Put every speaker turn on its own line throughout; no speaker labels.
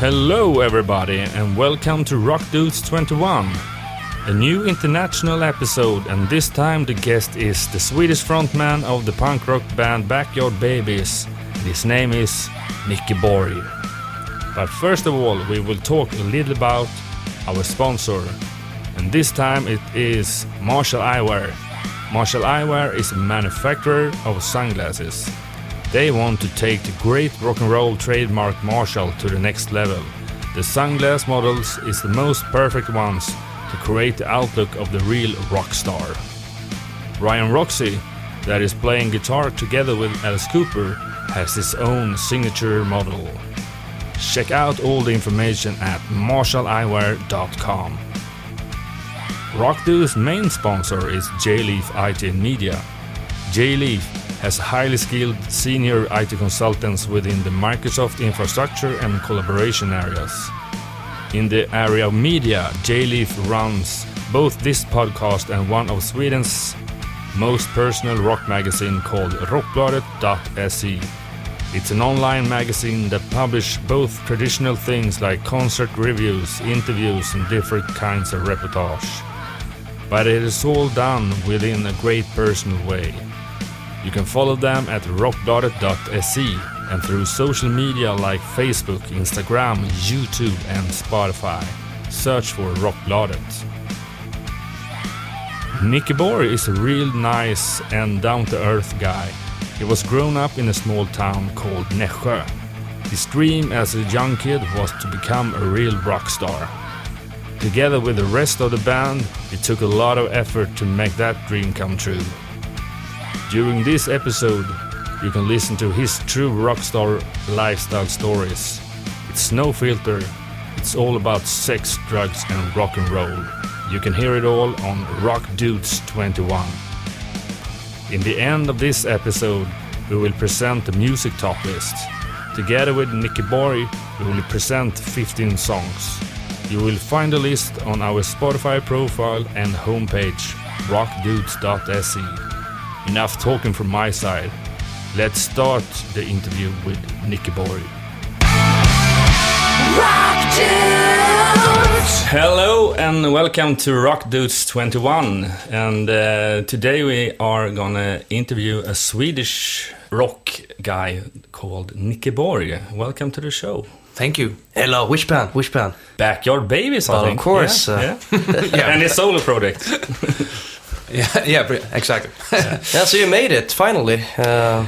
Hello, everybody, and welcome to Rock Dudes 21, a new international episode. And this time, the guest is the Swedish frontman of the punk rock band Backyard Babies. His name is Nicke Borg. But first of all, we will talk a little about our sponsor, and this time it is Marshall Eyewear. Marshall Eyewear is a manufacturer of sunglasses. They want to take the great rock and roll trademark Marshall to the next level. The sunglass models is the most perfect ones to create the outlook of the real rock star. Ryan Roxie, that is playing guitar together with Alice Cooper, has his own signature model. Check out all the information at marshalleyewear.com. Rockdu's main sponsor is J-Leaf IT Media. J-Leaf has highly skilled senior IT consultants within the Microsoft infrastructure and collaboration areas. In the area of media, J-Leaf runs both this podcast and one of Sweden's most personal rock magazine called Rockbladet.se. It's an online magazine that publishes both traditional things like concert reviews, interviews, and different kinds of reportage. But it is all done within a great personal way. You can follow them at rockbladet.se and through social media like Facebook, Instagram, YouTube, and Spotify. Search for Rockbladet. Nicke Borg is a real nice and down to earth guy. He was grown up in a small town called Nässjö. His dream as a young kid was to become a real rock star. Together with the rest of the band, it took a lot of effort to make that dream come true. During this episode, you can listen to his true rockstar lifestyle stories. It's no filter, it's all about sex, drugs, and rock and roll. You can hear it all on Rock Dudes 21. In the end of this episode, we will present the music top list. Together with Nicke Borg, we will present 15 songs. You will find the list on our Spotify profile and homepage, rockdudes.se. Enough talking from my side. Let's start the interview with Nicke Borg. Hello and welcome to Rock Dudes 21. And uh, today we are gonna interview a Swedish rock guy called Nicke Borg. Welcome to the show.
Thank you.
Hello, which band? Which band?
Backyard Babies, I
Well, of course,
Yeah,
uh,
yeah.
Yeah.
and his solo project.
Yeah, yeah, exactly.
Yeah, so you made it finally. Uh,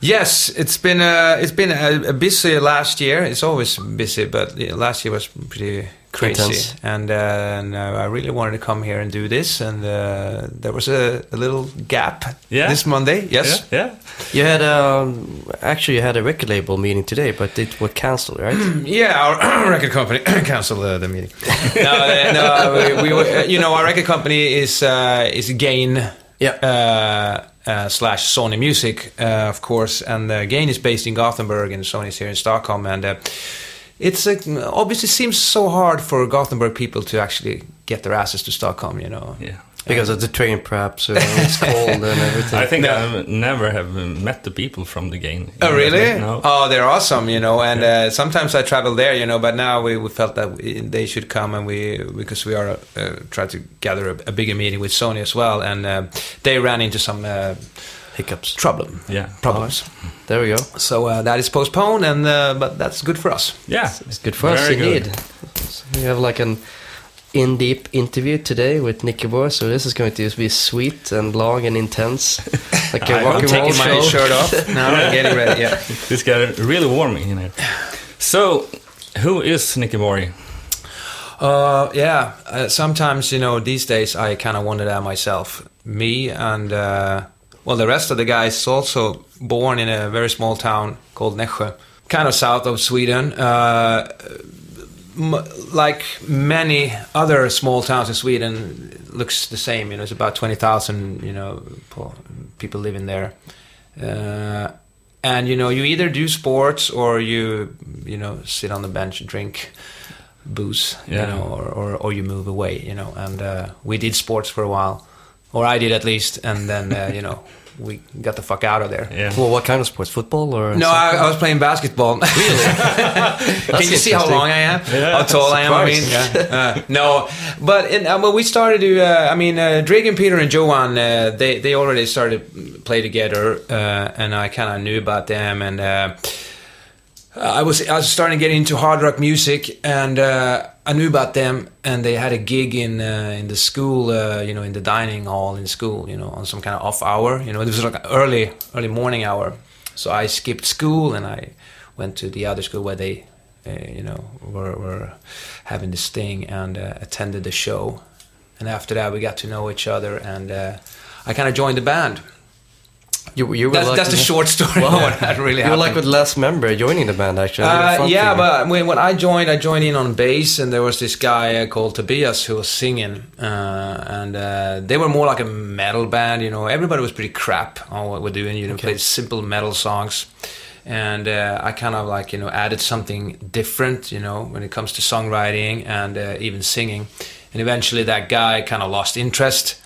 yes, it's been a, it's been a, a busy last year. It's always busy, but yeah, last year was pretty crazy.
Intense.
And, uh, and uh, I really wanted to come here and do this, and uh, there was a, a little gap
Yeah.
this Monday. Yes.
Yeah, yeah.
you had um, actually you had a record label meeting today, but it was cancelled, right?
Yeah, our record company canceled uh, the meeting. no, uh, no, we, we, uh, you know, our record company is uh, is Gain.
Yeah.
Uh, uh, slash Sony Music, uh, of course, and uh, Gain is based in Gothenburg, and Sony's here in Stockholm, and uh, it's obviously seems so hard for Gothenburg people to actually get their asses to Stockholm, you know.
yeah.
Because of the train, perhaps. Uh, it's cold and everything.
I think
No.
I never have met the people from the game.
Oh really?
No.
Oh, they're awesome, you know. And uh, sometimes I travel there, you know. But now we, we felt that we, they should come, and we because we are uh, trying to gather a, a bigger meeting with Sony as well, and uh, they ran into some uh,
Hiccups.
Problem.
Yeah.
problems.
There we go.
So uh, that is postponed, and uh, but that's good for us.
Yeah.
It's good for us
Very good.
indeed. So we have like an in-deep interview today with Nicke Borg, so this is going to be sweet and long and intense, like a
I-
rock
I'm
and roll
Taking my
show.
shirt off now, I'm getting ready. Yeah.
This got really warm in here. So, who is Nicke Borg?
Uh, yeah. Uh, sometimes you know these days I kind of wonder that myself. Me and uh, well, the rest of the guys also born in a very small town called Nässjö, kind of south of Sweden. Uh, m- like many other small towns in Sweden, looks the same. You know, it's about twenty thousand. You know, people living there. Uh, and you know, you either do sports or you, you know, sit on the bench and drink booze,
Yeah.
you know, or, or, or you move away, you know. And uh, we did sports for a while, or I did at least, and then uh, you know we got the fuck out of there.
Yeah.
Well, what kind of sports? Football or?
No, I, I was playing basketball. Really? Can you see how long I am?
Yeah,
how tall I am? I mean, yeah. Uh, no, but in, uh, when we started to, uh, I mean, uh, Dregen and Peter and Johan, uh, they they already started play together, uh, and I kind of knew about them, and uh, I was I was starting to get into hard rock music, and uh, I knew about them, and they had a gig in uh, in the school, uh, you know, in the dining hall in school, you know, on some kind of off hour, you know, it was like early early morning hour, so I skipped school and I went to the other school where they, uh, you know, were were having this thing and uh, attended the show, and after that we got to know each other, and uh, I kind of joined the band.
You, you were
That's,
like
that's the short story.
Wow.
what that really
You were like with last member joining the band actually.
Uh, yeah, but when, when I joined, I joined in on bass, and there was this guy uh, called Tobias who was singing, uh, and uh, they were more like a metal band. You know, everybody was pretty crap on what we're doing. You know,
Okay.
played simple metal songs, and uh, I kind of like you know added something different. You know, when it comes to songwriting and uh, even singing, and eventually that guy kind of lost interest.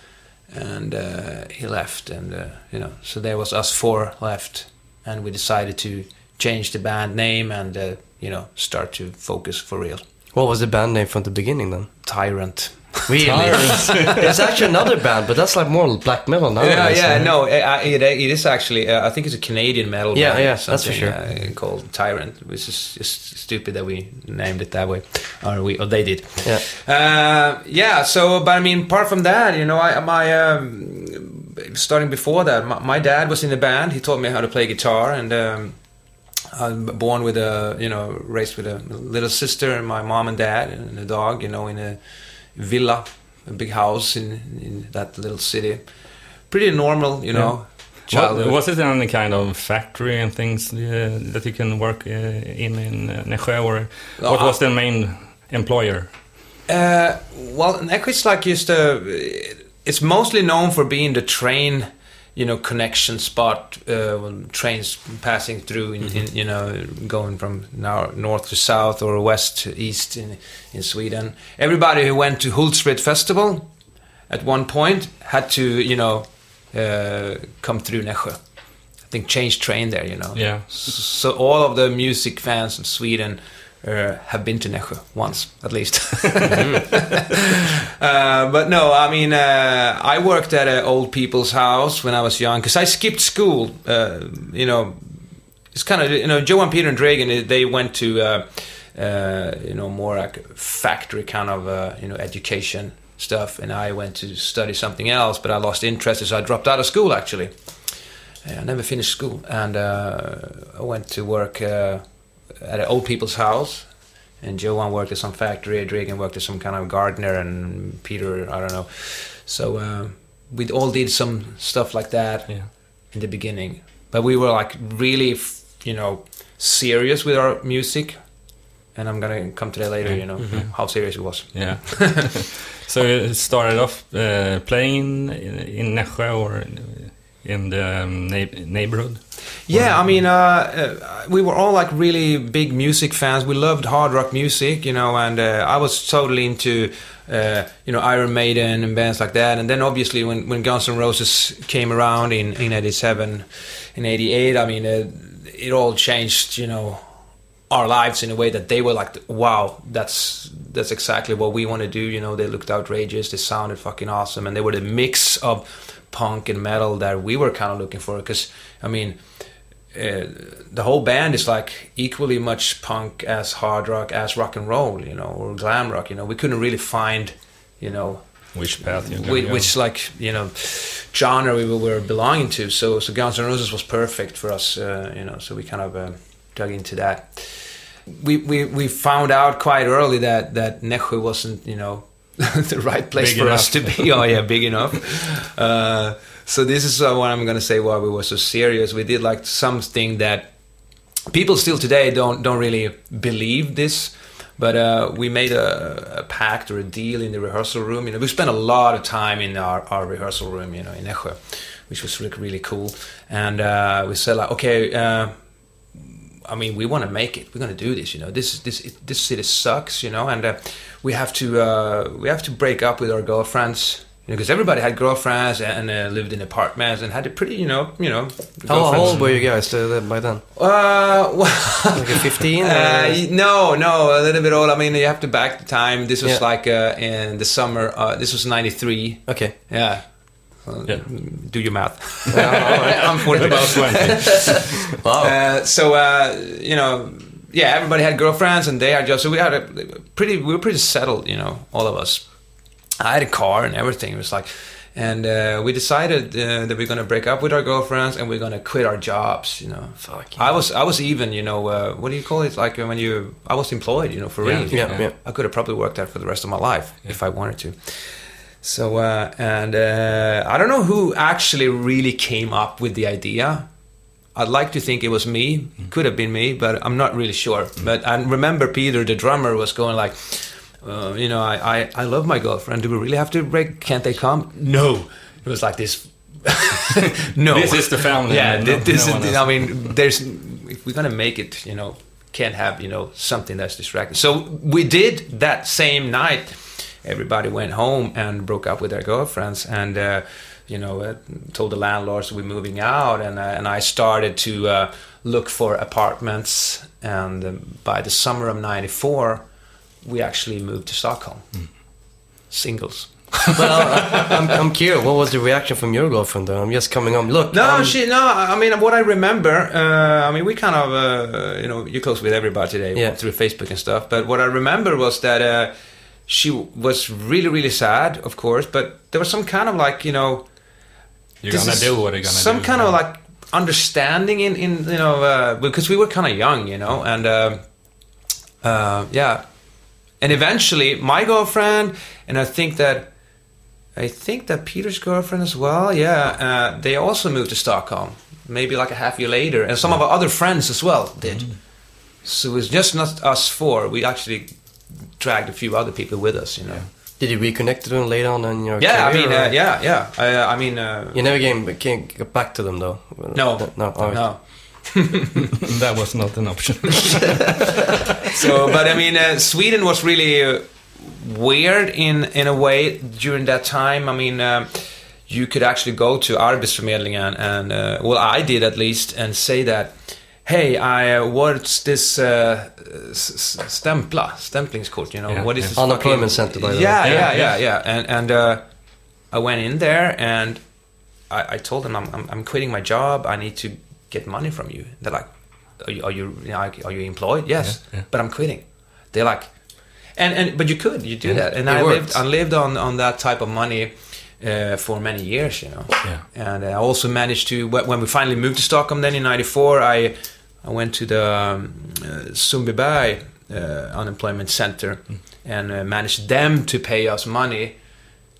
And uh, he left, and uh, you know, so there was us four left, and we decided to change the band name and uh, you know start to focus for real.
What was the band name from the beginning then?
Tyrant.
Really? it's actually another band, but that's like more black metal now.
yeah, yeah, no, it, it is actually. Uh, I think it's a Canadian metal.
Yeah,
band,
yeah, that's for sure.
Uh, called Tyrant, which is just stupid that we named it that way, or we, or they did.
Yeah.
Uh, yeah. So, but I mean, apart from that, you know, I my um, starting before that, my, my dad was in the band. He taught me how to play guitar, and um, I'm born with a, you know, raised with a little sister and my mom and dad and a dog, you know, in a villa, a big house in in that little city. Pretty normal, you know.
What,
childhood.
was it any kind of factory and things uh, that you can work uh, in in uh, Nässjö, or what was the main employer?
Uh, well, like just a. It's mostly known for being the train, you know, connection spot uh, when trains passing through, in, in, you know, going from now north to south or west to east in in Sweden. Everybody who went to Hultsfred Festival at one point had to, you know, uh, come through Nässjö. I think change train there, you know.
Yeah.
So all of the music fans in Sweden uh, have been to Nässjö once, at least. uh, but no, I mean, uh, I worked at an old people's house when I was young because I skipped school. Uh, you know, it's kind of you know Johan, Peter, and Dregen. They went to uh, uh, you know more like factory kind of uh, you know education stuff, and I went to study something else. But I lost interest, so I dropped out of school actually. I never finished school, and uh, I went to work uh, at an old people's house. And Johan worked at some factory, Dregen worked at some kind of gardener, and Peter, I don't know. So uh, we all did some stuff like that
Yeah.
in the beginning, but we were like really, you know, serious with our music. And I'm gonna come to that later. You know how serious it was.
Yeah. so you started off uh, playing in, in Nässjö or in the um, neighborhood.
Yeah, I mean, uh, uh, we were all like really big music fans. We loved hard rock music, you know, and uh, I was totally into, uh, you know, Iron Maiden and bands like that. And then obviously when, when Guns N' Roses came around in, in 87, in 88, I mean, uh, it all changed, you know, our lives in a way that they were like, wow, that's that's exactly what we want to do. You know, they looked outrageous, they sounded fucking awesome, and they were the mix of punk and metal that we were kind of looking for. Because I mean, uh, the whole band is like equally much punk as hard rock as rock and roll, you know, or glam rock. You know, we couldn't really find, you know,
Which path
which, which like you know genre we were belonging to. So so Guns N' Roses was perfect for us, uh, you know. So we kind of uh, dug into that. We, we we found out quite early that that Nässjö wasn't you know the right place
Big
for us to be. Oh yeah, big enough. Uh, so this is uh, what I'm gonna say. Why we were so serious. We did like something that people still today don't don't really believe this but uh, we made a, a pact or a deal in the rehearsal room you know we spent a lot of time in our, our rehearsal room you know in Nässjö which was really, really cool and uh, we said like okay uh, I mean, we want to make it. We're going to do this. You know, this this this city sucks. You know, and uh, we have to uh, we have to break up with our girlfriends. know, because everybody had girlfriends and, uh, lived in apartments and had a pretty, you know, you know.
How, old were you guys uh, by then?
Uh, well,
Like 15?
uh, no, no, a little bit old. I mean, you have to back the time. This was
Yeah.
like uh, in the summer. Uh, this was '93.
okay.
Yeah. Well,
Yeah.
Do your math.
Yeah.
I'm 40
About 20.
Wow.
Uh, so uh, you know, yeah, everybody had girlfriends, and they had jobs. So we had a pretty, we were pretty settled, you know, all of us. I had a car and everything. It was like, and uh, we decided uh, that we're gonna break up with our girlfriends and we're gonna quit our jobs. You know,
Fuck.
I was, I was even, you know, uh, what do you call it? Like uh, when you, I was employed, you know, for
Yeah.
real.
Yeah, yeah.
I could have probably worked there for the rest of my life if I wanted to. So, uh, and uh, I don't know who actually really came up with the idea. I'd like to think it was me. Could have been me, but I'm not really sure. But I remember Peter, the drummer, was going like, uh, you know, I, I, I love my girlfriend. Do we really have to break? Can't they come? No. It was like this. no.
This is the family.
Yeah,
no-
this
no
is. I mean, there's. If we're gonna make it, you know, can't have you know something that's distracting. So we did that same night. Everybody went home and broke up with their girlfriends, and uh, you know, uh, told the landlords we're moving out, and uh, and I started to uh, look for apartments. And um, by the summer of '94, we actually moved to Stockholm. Singles.
well, I'm, I'm curious. What was the reaction from your girlfriend? Though I'm just coming home. Look,
No,
I'm-
she no. I mean, what I remember, uh, I mean, we kind of, uh, you know, you're close with everybody today
Yeah.
through Facebook and stuff. But what I remember was that uh, she was really, really sad, of course. But there was some kind of like, you know,
You're gonna do what you're gonna
some
do.
kind of like understanding in, in you know, uh, because we were kind of young, you know, and uh, uh, yeah, and eventually my girlfriend and I think that I think that Peter's girlfriend as well. Yeah, uh, they also moved to Stockholm. Maybe like a half year later, and some of our other friends as well did. So it was just not us four. We actually dragged a few other people with us. You know.
Did you reconnect to them later on in your
Yeah, I mean, uh, yeah, yeah. Uh, I mean, uh,
You never came, came get back to them though.
no,
no. all right.
no.
that was not an option.
so but i mean uh, sweden was really uh, weird in in a way during that time i mean um, you could actually go to arbetsförmedlingen and uh, well i did at least and say that hey i uh, what's this uh, s- s- stämpla stämplingskort you know
Yeah,
what is
yeah.
this
Unemployment center, by the
yeah
way.
yeah
Yeah,
yeah yeah and and uh, i went in there and I, I told them I'm, I'm, I'm quitting my job. I need to get money from you. They're like, are you, are you, you know, are you employed? Yes,
Yeah, yeah.
but I'm quitting. They're like, and and but you could you do
Yeah,
that, and I
worked.
lived I lived on on that type of money. Uh, for many years, you know,
Yeah.
and I also managed to when we finally moved to Stockholm. Then in '94, I I went to the um, uh, Sundbyberg uh, unemployment center
Mm.
and uh, managed them to pay us money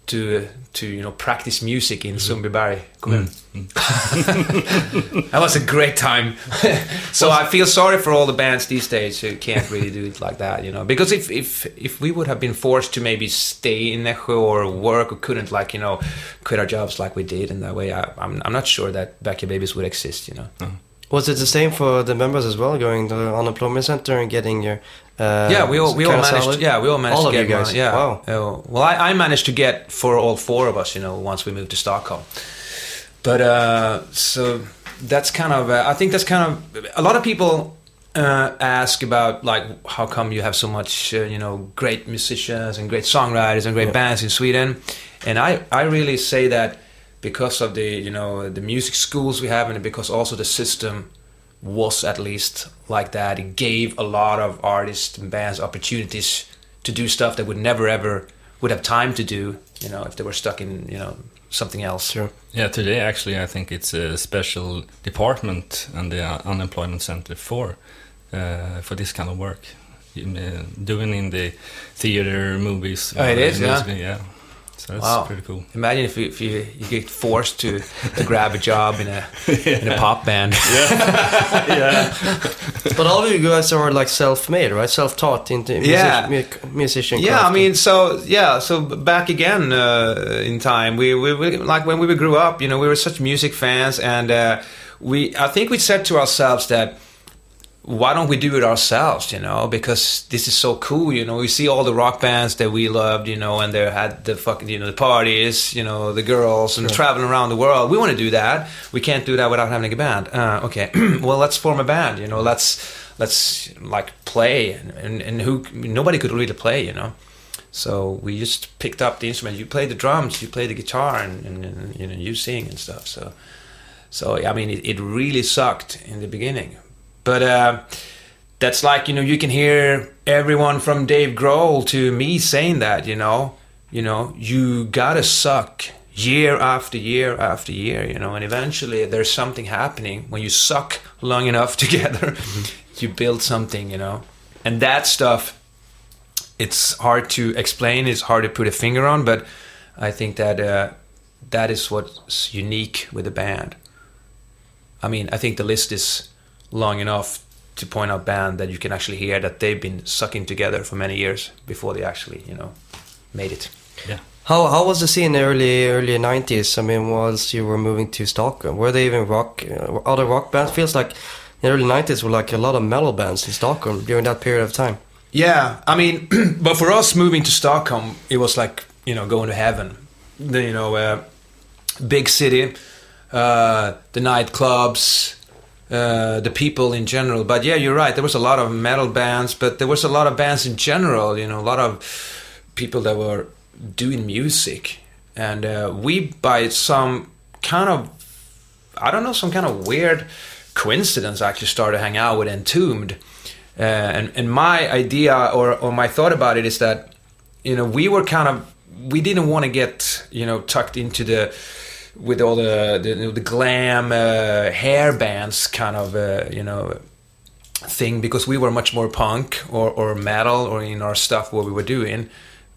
to to you know practice music
Mm-hmm.
in Sundbyberg kommun.
Mm.
that was a great time. so I feel sorry for all the bands these days who can't really do it like that, you know. Because if if if we would have been forced to maybe stay in Nässjö or work or couldn't like you know quit our jobs like we did in that way, I, I'm I'm not sure that Backyard Babies would exist, you know.
Was it the same for the members as well, going to the unemployment center and getting your? Uh,
yeah, we all we all managed.
salary?
Yeah, we all managed
All
to
of
get
you guys.
one, Yeah.
Wow.
Uh, well, I, I managed to get for all four of us, you know, once we moved to Stockholm. But uh, so that's kind of. Uh, I think that's kind of. A lot of people uh, ask about like how come you have so much, uh, you know, great musicians and great songwriters and great
Yeah.
bands in Sweden, and I I really say that because of the you know the music schools we have and because also the system was at least like that. It gave a lot of artists and bands opportunities to do stuff that would never ever would have time to do, you know, if they were stuck in, you know, something else.
Sure.
Yeah, today actually I think it's a special department and the uh, unemployment center for uh, for this kind of work. Uh, doing in the theater, movies.
Oh, it yeah?
music, yeah. So that's
Wow.
pretty cool.
Imagine if you, if you, you get forced to, to grab a job in a in a pop band.
yeah. yeah.
But all of you guys are like self-made, right? Self-taught into music,
Yeah.
mu- musician.
Yeah, I mean, so yeah, so back again uh, in time, we, we, we like when we grew up, you know, we were such music fans, and uh, we I think we said to ourselves that why don't we do it ourselves? You know, because this is so cool. You know, we see all the rock bands that we loved. You know, and they had the fucking you know the parties. You know, the girls and traveling around the world. We want to do that. We can't do that without having a band. Uh, okay, well let's form a band. You know, let's let's like play and, and, and who nobody could really play. You know. So we just picked up the instrument. You play the drums, you play the guitar, and, and, and you know you sing and stuff. So, so I mean, it, it really sucked in the beginning, but uh, that's like you know you can hear everyone from Dave Grohl to me saying that you know. You know you gotta suck year after year after year you know and eventually there's something happening. When you suck long enough together you build something you know. And that stuff it's hard to explain it's hard to put a finger on but i think that uh, that is what's unique with the band. I mean i think the list is long enough to point out band that you can actually hear that they've been sucking together for many years before they actually you know made it
Yeah.
How how was the scene in the early early nineties? I mean, whilst you were moving to Stockholm, were they even rock uh, other rock bands? Feels like in the early nineties were like a lot of metal bands in Stockholm during that period of time.
Yeah, I mean, but for us moving to Stockholm, it was like you know going to heaven. The, you know, uh, big city, uh, the nightclubs, uh, the people in general. But yeah, you're right. There was a lot of metal bands, but there was a lot of bands in general. You know, a lot of people that were doing music, and uh, we by some kind of I don't know, some kind of weird coincidence actually started to hang out with Entombed. Uh, and, and my idea or, or my thought about it is that, you know, we were kind of, we didn't want to get, you know, tucked into the, with all the, the, the glam uh, hair bands kind of, uh, you know, thing because we were much more punk or, or metal or in our stuff what we were doing.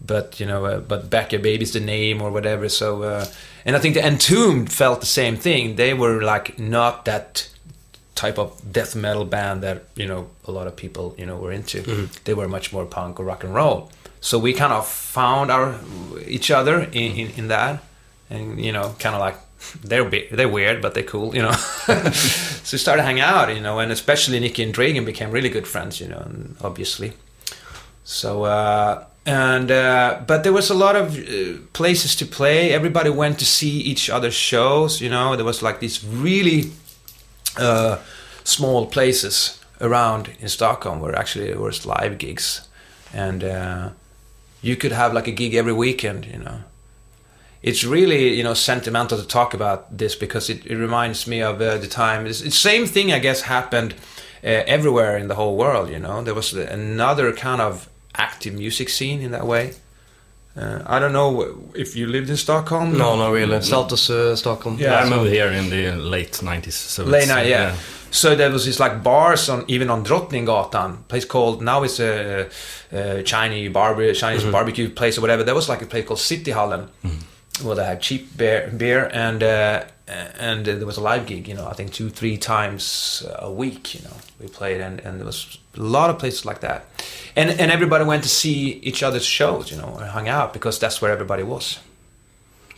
But you know uh, but Backyard Babies the name or whatever. So uh, and i think the entombed felt the same thing. They were like not that type of death metal band that you know a lot of people you know were into. They were much more punk or rock and roll. So we kind of found our each other in, in, in that and you know kind of like they're they're weird but they're cool you know so we started hanging out you know and especially Nicke and Dregen became really good friends you know and obviously so uh, and uh, but there was a lot of uh, places to play. Everybody went to see each other's shows. You know, there was like these really uh, small places around in Stockholm where actually there was live gigs, and uh, you could have like a gig every weekend. You know, it's really you know sentimental to talk about this because it, it reminds me of uh, the time. It's, it's same thing I guess happened uh, everywhere in the whole world. You know, there was another kind of active music scene in that way. Uh, I don't know if you lived in Stockholm.
No, not really. Saltus, uh, Stockholm.
Yeah, I
so-
moved here in the late 90s. So
Late
it's,
night, yeah. So there was this like bars on even on Drottninggatan, place called now it's a, a Chinese barbe Chinese barbecue place or whatever. There was like a place called Cityhallen, where they had cheap beer, beer and uh, and there was a live gig. You know, I think two three times a week. You know, we played and and there was a lot of places like that, and and everybody went to see each other's shows. You know, and hung out because that's where everybody was.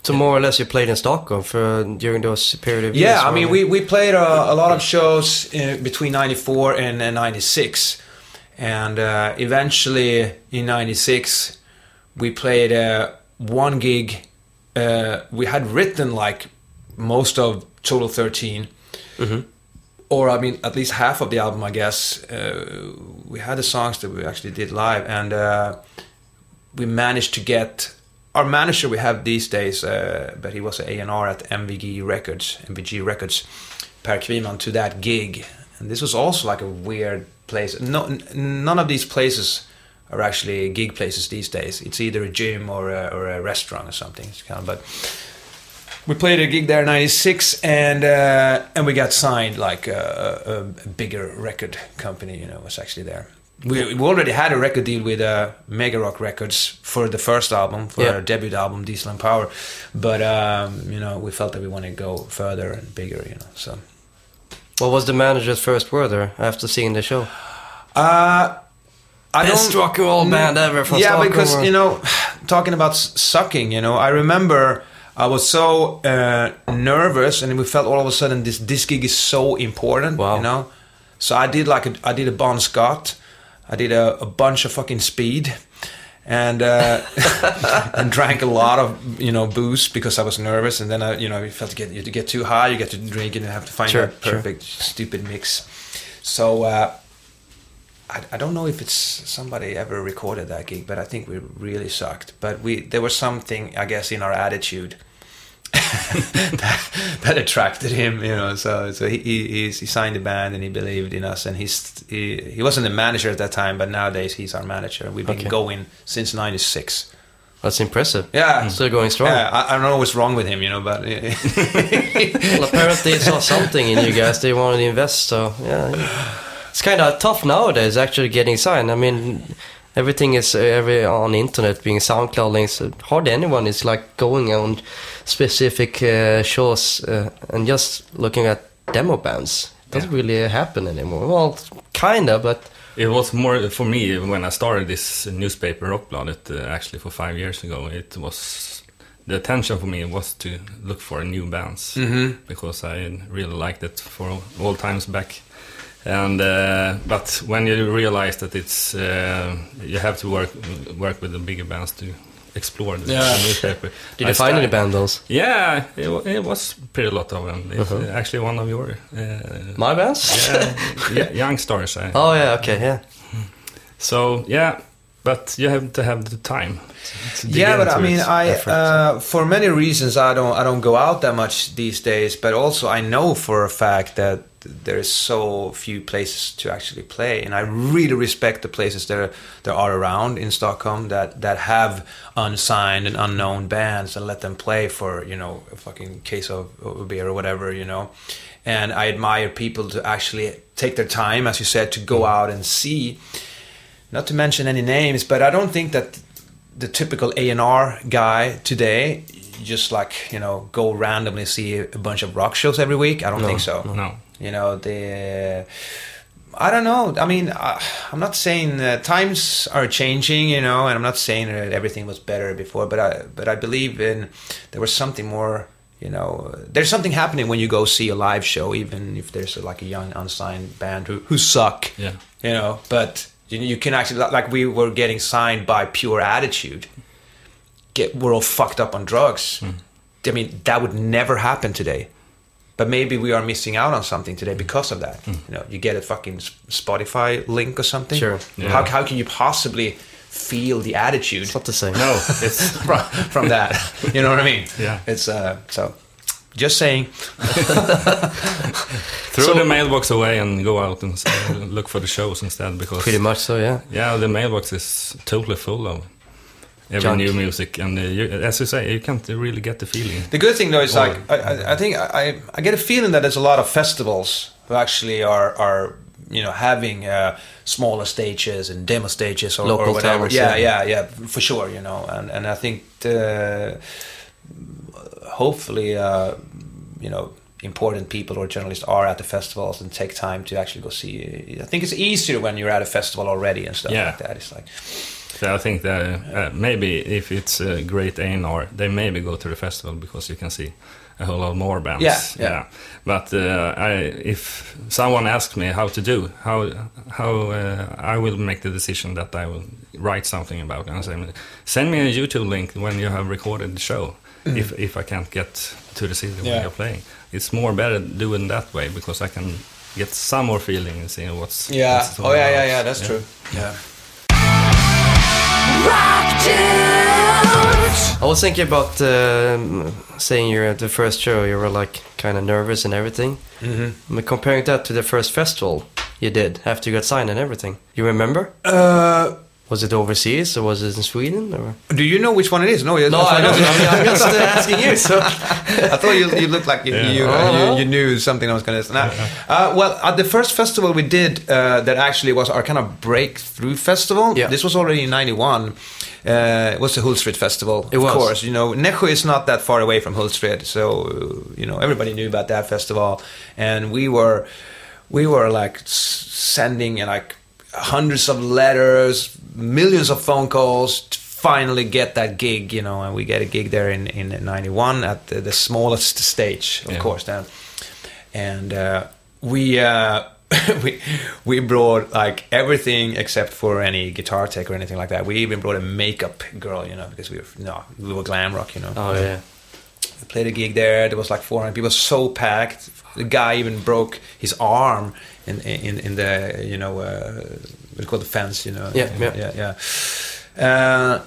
So more or less, you played in Stockholm for during those period of years.
Yeah, I mean, we, we played a, a lot of shows uh, between 94 and uh, 96. And uh, eventually in 96, we played uh, one gig. Uh, we had written like most of Total 13. Or, I mean, at least half of the album, I guess. Uh, we had the songs that we actually did live. And uh, we managed to get our manager we have these days, uh, but he was an A&R at MVG Records, MVG Records, Per Kviman to that gig, and this was also like a weird place. No, n- none of these places are actually gig places these days. It's either a gym or a, or a restaurant or something. It's kind of, but we played a gig there in '96, and uh, and we got signed like a, a, a bigger record company. You know, was actually there. We, we already had a record deal with uh, Mega Rock Records for the first album, for
Yeah.
our debut album, Diesel and Power. But um, you know, we felt that we wanted to go further and bigger. You know, so
What was the manager's first word there after seeing the show?
uh, I
Best
don't
rock and roll band ever from
yeah,
Stockholm,
because you know, talking about sucking, you know, I remember I was so uh, nervous, and we felt all of a sudden this this gig is so important,
Wow.
you know. So I did like a, I did a Bon Scott, I did a, a bunch of fucking speed, and uh, and drank a lot of you know booze because I was nervous, and then I you know you felt to get you to get too high, you get to drink and have to find
Sure,
that
sure.
perfect stupid mix. So. Uh, I, I don't know if it's somebody ever recorded that gig, but I think we really sucked. But we there was something I guess in our attitude that, that attracted him, you know. So so he he, he signed the band and he believed in us, and he's he, he wasn't the manager at that time, but nowadays he's our manager. We've been
Okay.
going since '96.
That's impressive.
Yeah, mm.
Still going strong.
Yeah, I, I don't know what's wrong with him, you know, but
Well, apparently they saw something in you guys. They wanted to invest. So yeah, it's kind of tough nowadays actually getting signed. I mean, everything is every on the internet being SoundCloud links. Hardly anyone is like going on specific uh, shows uh, and just looking at demo bands. It doesn't
Yeah.
really happen anymore. Well, kinda, but
It was more for me when I started this newspaper Rockbladet uh, actually for five years ago. It was the attention for me was to look for a new bands because I really liked it for all times back. And uh, but when you realize that it's uh, you have to work work with the bigger bands to explore the,
Yeah.
the newspaper.
did
I
you find
sta-
any bandos?
Yeah, it, it was pretty lot of them. It's
Uh-huh.
actually one of your uh,
My bands?
yeah, yeah, young stars. I,
Oh yeah, okay, yeah.
so yeah, but you have to have the time. to dig
yeah, but I mean. I uh, for many reasons I don't I don't go out that much these days. But also I know for a fact that there's so few places to actually play, and I really respect the places that are, that are around in Stockholm that that have unsigned and unknown bands and let them play for you know a fucking case of, of beer or whatever you know. And I admire people to actually take their time, as you said, to go out and see not to mention any names, but I don't think that the typical A&R guy today just like, you know, go randomly see a bunch of rock shows every week. I don't
No,
think so.
no.
You know, the I don't know. I mean, I, I'm not saying uh, times are changing, you know, and I'm not saying that everything was better before, but I but I believe in there was something more, you know, there's something happening when you go see a live show even if there's a, like a young unsigned band who who suck
Yeah.
you know but you, you can actually like we were getting signed by pure attitude get we're all fucked up on drugs i mean that would never happen today but maybe we are missing out on something today because of that you know you get a fucking spotify link or something
Sure.
Yeah.
how, how can you possibly feel the attitude
It's not the same.
No, it's
from, from that you know what i mean
Yeah.
it's uh so just saying
throw
So-
the mailbox away and go out and look for the shows instead because
Pretty much so, yeah.
yeah, the mailbox is totally full of every
Junk.
new music, and uh, you, as you say, you can't really get the feeling.
The good thing though is
Or-
like I, I, I think I, I get a feeling that there's a lot of festivals who actually are are you know having uh, smaller stages and demo stages or,
Local
or whatever.
towns,
yeah,
yeah.
yeah, yeah, for sure. You know, and and I think the, hopefully uh, you know important people or journalists are at the festivals and take time to actually go see. I think it's easier when you're at a festival already and stuff
Yeah.
like that. It's like
So I think that uh, maybe if it's a great A&R, they maybe go to the festival because you can see a whole lot more bands.
Yeah, yeah.
But uh, I, if someone asks me how to do, how how uh, I will make the decision that I will write something about, and I say, send me a YouTube link when you have recorded the show. If if I can't get to the city when
Mm.
You're playing, it's more better doing that way because I can get some more feeling and see what's
yeah,
what's
oh yeah, yeah,
about.
yeah. That's true. Yeah.
I was thinking about um, saying you're at the first show, you were like kind of nervous and everything.
Mm-hmm.
But comparing that to the first festival you did after you got signed and everything, you remember?
Uh,
Was it overseas or was it in Sweden? Or?
do you know which one it is? No,
No, I don't. I mean, I'm just uh, asking you. So
I thought you, you looked like you,
Yeah.
you, uh,
Uh-huh.
you, you knew something I was going to say. Nah. Uh, well, at the first festival we did, uh, that actually was our kind of breakthrough festival.
Yeah.
This was already in '91. Uh, it was the Hultsfred Festival,
It
of
was.
course. You know, Nässjö is not that far away from Hultsfred, so uh, you know everybody knew about that festival, and we were we were like sending like hundreds of letters, millions of phone calls to finally get that gig, you know, and we get a gig there in in '91 at the, the smallest stage, of
Yeah.
course, then, and uh, we. Uh, we we brought like everything except for any guitar tech or anything like that. We even brought a makeup girl, you know, because we were no, we were glam rock, you know.
Oh yeah.
We played a gig there. There was like 400 people, so packed. The guy even broke his arm in in, in the you know uh, do call the fence, you know.
Yeah, yeah.
yeah, yeah. Uh,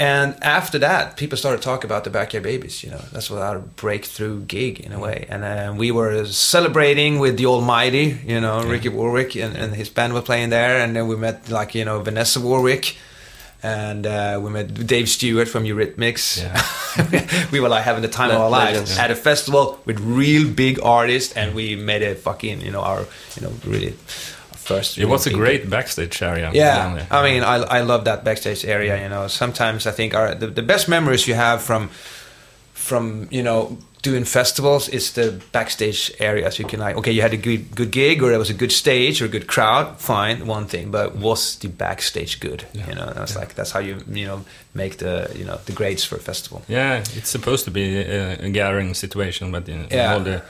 and after that, people started talking about the Backyard Babies. You know, that's what our breakthrough gig in a way. And uh, we were celebrating with the Almighty. You know, Ricky Warwick and, and his band were playing there. And then we met like you know Vanessa Warwick, and uh, we met Dave Stewart from Eurythmics.
Yeah.
we were like having the time of our lives at a festival with real big artists, and we made a fucking you know our you know really first.
It was a great backstage area.
yeah. I mean, I I love that backstage area. You know, sometimes I think our the, the best memories you have from from you know doing festivals is the backstage areas. You can like, okay, you had a good good gig, or there was a good stage or a good crowd. Fine, one thing, but was the backstage good?
Yeah.
You know, that's like that's how you you know make the you know the grades for a festival.
Yeah, it's supposed to be a, a gathering situation, but you know,
Yeah.
all the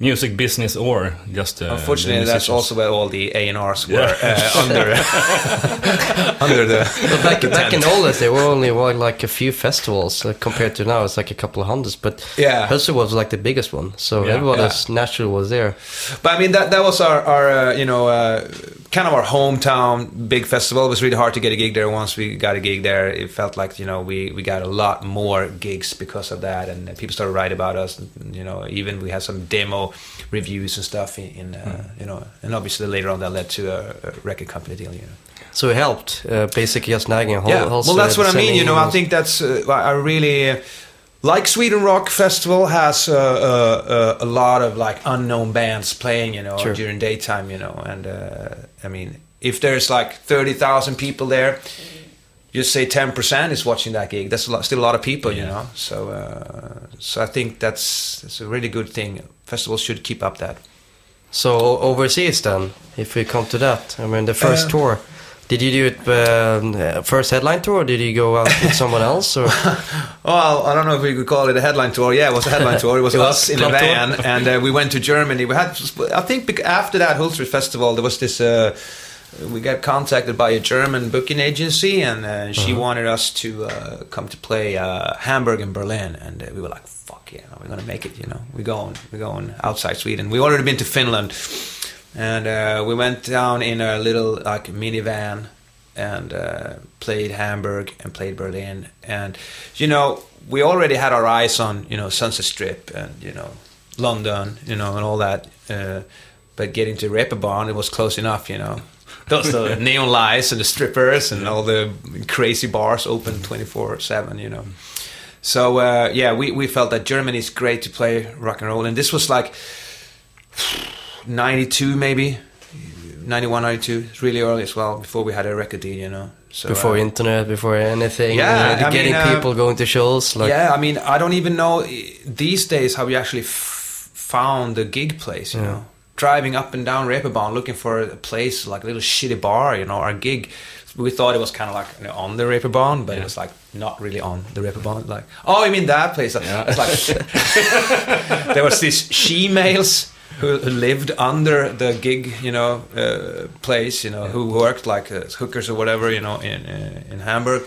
music business or just uh,
Unfortunately, that's also where all the A and R's were
Yeah.
uh, under under the.
But back,
the
back in
tent.
the old there were only what, like a few festivals uh, compared to now. It's like a couple of hundreds. But
Yeah.
Hustle was like the biggest one, so
Yeah.
everyone
Yeah.
is naturally was there.
But I mean, that that was our, our uh, you know, uh, kind of our hometown big festival. It was really hard to get a gig there. Once we got a gig there, it felt like you know we, we got a lot more gigs because of that, and people started writing about us. And, you know, even we had some demo reviews and stuff in, in uh, you know, and obviously later on that led to a, record company deal. You know.
So it helped, uh, basically just nagging a whole.
yeah, well, that's what I mean. You know, I think that's uh, I really. Uh, like Sweden Rock Festival has uh, uh, uh, a lot of like unknown bands playing, you know,
Sure.
during daytime, you know, and uh, I mean, if there's like thirty thousand people there, just say ten percent is watching that gig. That's a lot, still a lot of people, you
Yeah.
know. So, uh, so I think that's that's a really good thing. Festivals should keep up that.
So overseas then, if we come to that, I mean the first
Uh,
tour. Did you do it um, uh, first headline tour? or Did you go out with someone else? Or
Well, I don't know if we could call it a headline tour. Yeah, it was a headline tour. It was
It was
us in a van, and uh, we went to Germany. We had, I think, after that Hultsfred Festival, there was this. We got contacted by a German booking agency, and uh, she wanted us to uh, come to play uh, Hamburg and Berlin, and uh, we were like, "Fuck yeah, we're gonna make it!" You know, we're going, we're going outside Sweden. We already been to Finland, and uh, we went down in a little like minivan and uh, played Hamburg and played Berlin. And you know, we already had our eyes on you know Sunset Strip and you know London, you know, and all that. Uh, but getting to Reeperbahn, it was close enough, you know. Those the neon lights and the strippers and all the crazy bars open twenty four seven, you know. So uh, yeah, we, we felt that Germany is great to play rock and roll, and this was like ninety two maybe. 91, 92, it's really early as well, before we had a record deal, you know. So,
before
uh,
internet, before anything,
Yeah,
uh,
I
getting
mean, uh,
people going to shows, like
yeah, I mean, I don't even know these days how we actually f- found the gig place. You
Yeah.
know, driving up and down Reeperbahn looking for a place like a little shitty bar. You know, our gig. We thought it was kind of like you know, on the Reeperbahn, but it was like not really on the Reeperbahn. Like, oh, you mean that place?
Yeah.
It's like there was these she males who, lived under the gig, you know, uh, place, you know, who worked like uh, hookers or whatever, you know, in uh, in Hamburg,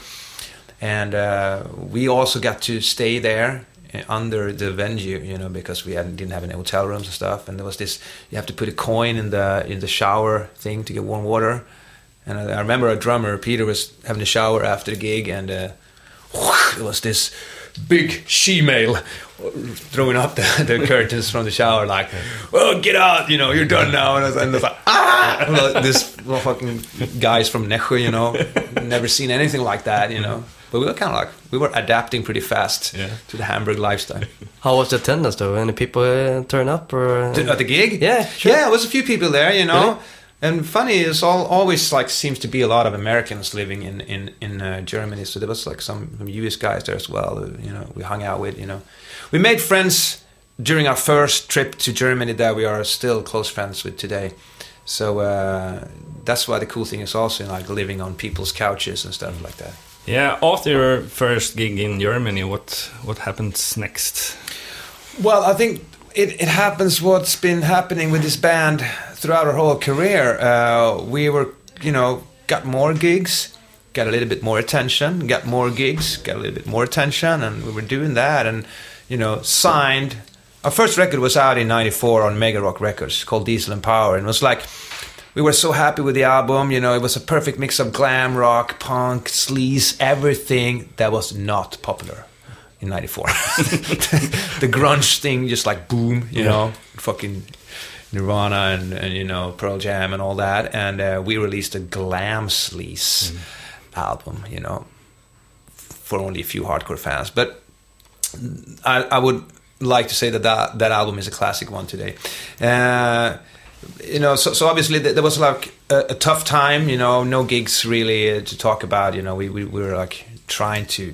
and uh, we also got to stay there under the venue, you know, because we hadn't, didn't have any hotel rooms and stuff, and there was this you have to put a coin in the in the shower thing to get warm water. And I, I remember a drummer, Peter, was having a shower after the gig, and uh, it was this big she-male throwing up the, the curtains from the shower, like, "Oh, get out! You know, you're done now." And I was, and I was like, "Ah!" Well, this well, fucking guys from Nässjö, you know, never seen anything like that, you know. But we were kind of like we were adapting pretty fast
Yeah.
to the Hamburg lifestyle.
how was the attendance though? Any people uh, turn up or? uh,
At the gig?
Yeah, sure.
Yeah, it was a few people there, you know.
Really?
And funny is all always like seems to be a lot of Americans living in in in uh, Germany. So there was like some, some US guys there as well. Who, you know, we hung out with. You know, we made friends during our first trip to Germany that we are still close friends with today. So uh, that's why the cool thing is also like living on people's couches and stuff like that.
Yeah, after your first gig in Germany, what what happens next?
Well, I think it, it happens what's been happening with this band throughout our whole career, uh, we were, you know, got more gigs, got a little bit more attention, got more gigs, got a little bit more attention, and we were doing that, and you know, signed. Our first record was out in '94 on Mega Rock Records called Diesel and Power, and it was like we were so happy with the album. You know, it was a perfect mix of glam rock, punk, sleaze, everything that was not popular in '94. the grunge thing just like boom, you
Yeah.
know, fucking Nirvana and, and you know Pearl Jam and all that, and uh, we released a glam sleaze album, you know, for only a few hardcore fans. But I, I would like to say that, that that album is a classic one today. Uh, you know, so, so obviously there was like a, a tough time. You know, no gigs really uh, to talk about. You know, we, we, we were like trying to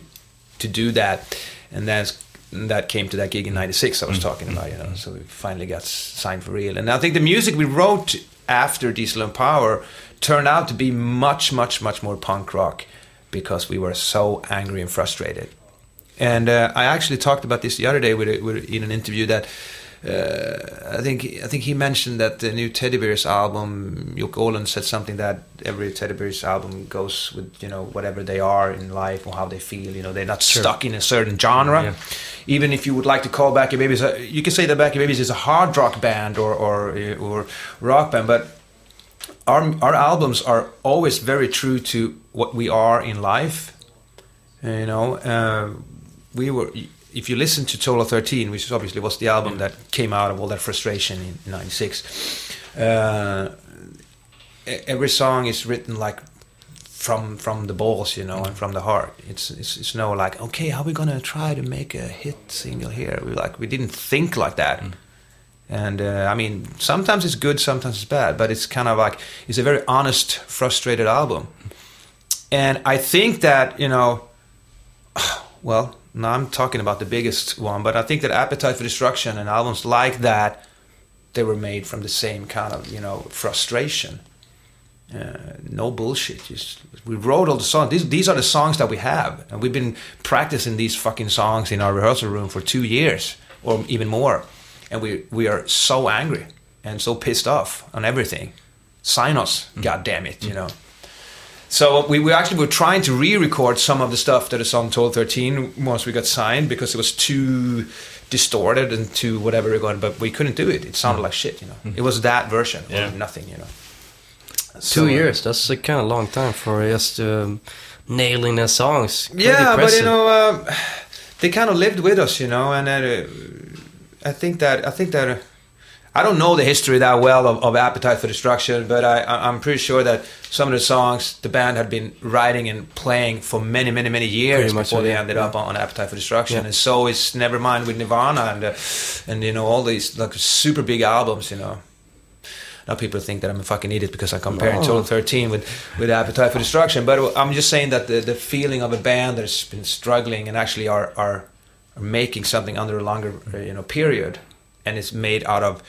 to do that, and then that came to that gig in '96 I was talking about. You know, so we finally got signed for real. And I think the music we wrote after Diesel and Power turned out to be much, much, much more punk rock because we were so angry and frustrated. And uh, I actually talked about this the other day with, with in an interview that uh, I think I think he mentioned that the new Teddy Bears album, Jocke Åhlund said something that every Teddy Bears album goes with you know whatever they are in life or how they feel. You know they're not stuck in a certain genre.
Yeah.
Even if you would like to call Backyard Babies, you can say that Backyard Babies is a hard rock band or or or rock band, but our our albums are always very true to what we are in life. You know, uh, we were. If you listen to Total 13, which obviously was the album that came out of all that frustration in '96, uh, every song is written like from from the balls, you know, and from the heart. It's it's, it's no like, okay, how are we gonna try to make a hit single here? We like we didn't think like that. And uh, I mean, sometimes it's good, sometimes it's bad, but it's kind of like it's a very honest, frustrated album. And I think that you know, well, now I'm talking about the biggest one, but I think that Appetite for Destruction and albums like that, they were made from the same kind of you know frustration. Uh, no bullshit. Just we wrote all the songs. These these are the songs that we have, and we've been practicing these fucking songs in our rehearsal room for two years or even more, and we we are so angry and so pissed off on everything. Sign us, god damn it, you know. So we, we actually were trying to re-record some of the stuff that is on Total 13 once we got signed because it was too distorted and too whatever we're going, but we couldn't do it. It sounded like shit, you know. It was that version,
Yeah.
nothing, you know.
Two
So, uh,
years. That's a kind of long time for just um, nailing the songs. Quite
yeah, but you know, um, they kind of lived with us, you know, and uh, I think that I think that uh, I don't know the history that well of, of Appetite for Destruction, but I, I'm pretty sure that some of the songs the band had been writing and playing for many, many, many years
much
before
so,
they
yeah.
ended up on Appetite for Destruction,
Yeah.
and so is Nevermind with Nirvana and uh, and you know all these like super big albums, you know. Now people think that I'm a fucking idiot because I compare
No.
Total 13 with, with Appetite for Destruction. But I'm just saying that the, the feeling of a band that's been struggling and actually are, are, are making something under a longer uh, you know period, and it's made out of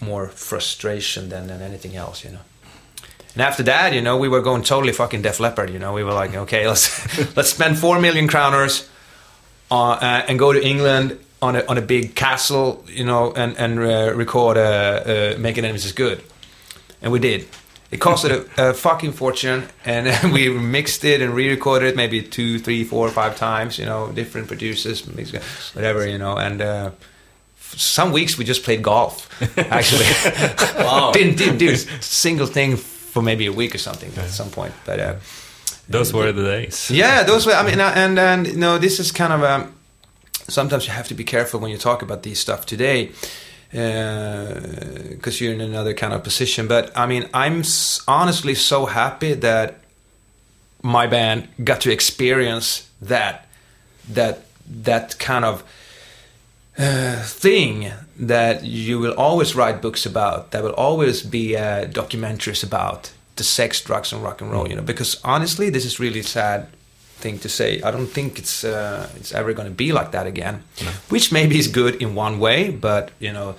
more frustration than, than anything else, you know. And after that, you know, we were going totally fucking Def Leppard. You know, we were like, okay, let's let's spend four million crowners uh, uh, and go to England on a on a big castle, you know, and and uh, record uh, uh, "Making Enemies is Good," and we did. It costed a, a fucking fortune, and we mixed it and re-recorded it maybe two, three, four, five times. You know, different producers, whatever. You know, and. Uh, some weeks we just played golf. Actually, didn't, didn't do a single thing for maybe a week or something at some point. But uh,
Those were the days.
yeah, those were. I mean, uh, and and you know, this is kind of um, sometimes you have to be careful when you talk about these stuff today, because you're in another kind of position. But I mean, I'm s- honestly so happy that my band got to experience that that that kind of uh, thing that you will always write books about that will always be uh, documentaries about the sex drugs and rock and roll you know because honestly this is really sad thing to say i don't think it's uh, it's ever going to be like that again which maybe is good in one way but you know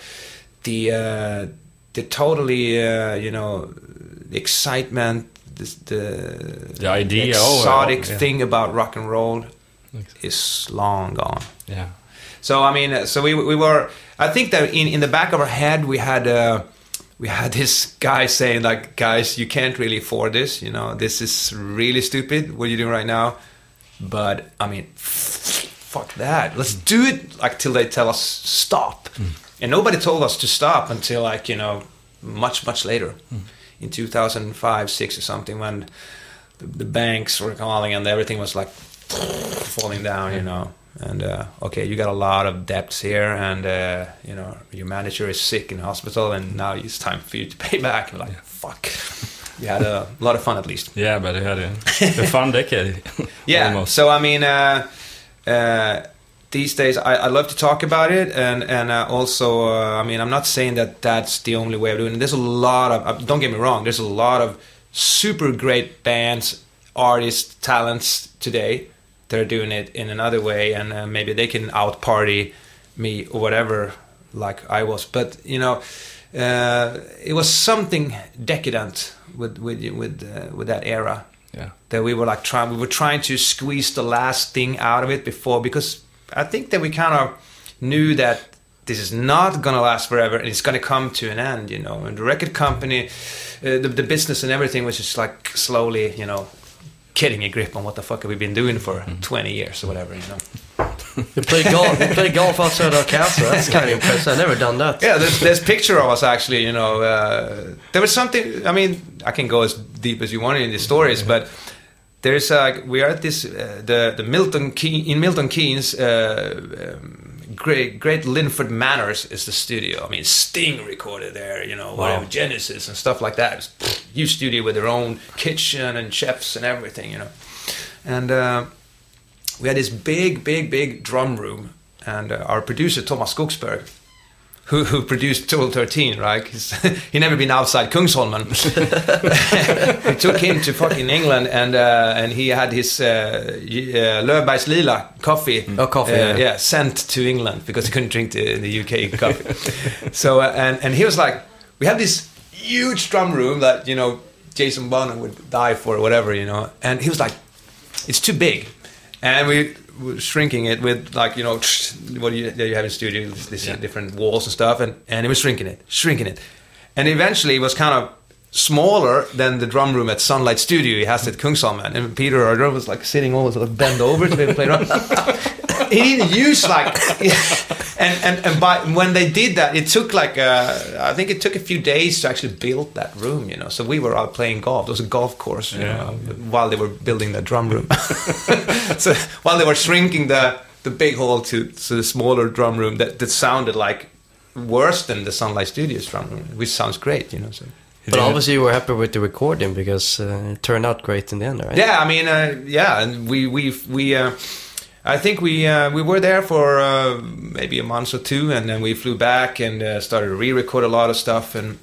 the uh, the totally uh, you know the excitement the the,
The idea, oh,
exotic
yeah.
thing about rock and roll is long gone
Yeah.
So I mean, uh, so we we were. I think that in in the back of our head we had uh, we had this guy saying like, guys, you can't really afford this. You know, this is really stupid. What are you doing right now? But I mean, fuck that. Let's mm. do it like till they tell us stop. Mm. And nobody told us to stop until like you know much much later, mm. in 2005 six or something when the, the banks were calling and everything was like falling down. You know. And uh, okay, you got a lot of debts here, and uh, you know your manager is sick in hospital, and now it's time for you to pay back. And like, fuck, you had a lot of fun at least.
Yeah, but it had a, a fun decade.
Yeah.
almost.
So I mean, uh, uh, these days I, I love to talk about it, and and uh, also uh, I mean I'm not saying that that's the only way of doing it. There's a lot of uh, don't get me wrong. There's a lot of super great bands, artists, talents today that are doing it in another way, and uh, maybe they can out party me or whatever like I was. But you know. Uh, it was something decadent with with with uh, with that era
yeah.
that we were like trying we were trying to squeeze the last thing out of it before because I think that we kind of knew that this is not gonna last forever and it's gonna come to an end you know and the record company uh, the, the business and everything was just like slowly you know getting a grip on what the fuck have we been doing for 20 years or whatever you know
You play golf, you play golf outside our castle. That's kind of impressive. I've never done that.
yeah there's, there's picture of us actually you know uh, there was something i mean i can go as deep as you want in the stories but there's uh, we are at this uh, the the milton Key, in milton keynes uh, um, great great linford manors is the studio. I mean sting recorded there you know whatever genesis and stuff like that. It's, huge studio with their own kitchen and chefs and everything you know. And uh, we had this big, big, big drum room, and uh, our producer Tomas Skogsberg, who, who produced Total 13, right? He's, he never been outside Kungsholmen. we took him to fucking England, and uh, and he had his uh, uh, Löfbergs Lila coffee.
Oh, coffee,
uh,
yeah.
sent to England because he couldn't drink the, the UK coffee. so uh, and and he was like, we have this huge drum room that you know Jason Bonham would die for or whatever, you know, and he was like, it's too big, and we shrinking it with like you know what do you, you have in studio, this, this
Yeah.
different walls and stuff, and and it was shrinking it, shrinking it, and eventually it was kind of smaller than the drum room at Sunlight Studio. He has at Kungsholmen, and Peter our drummer was like sitting almost sort of bent over to be able to play drum. he didn't use like and and and by when they did that it took like uh, I think it took a few days to actually build that room you know. So we were out playing golf. There was a golf course you
Yeah.
know, while they were building the drum room. So while they were shrinking the the big hall to, to the smaller drum room that, that sounded like worse than the Sunlight Studios drum room which sounds great you know so
But obviously you were happy with the recording because uh, it turned out great in the end, right?
Yeah, I mean, uh, yeah, and we we we. Uh, I think we uh, we were there for uh, maybe a month or two, and then we flew back and uh, started to re-record a lot of stuff, and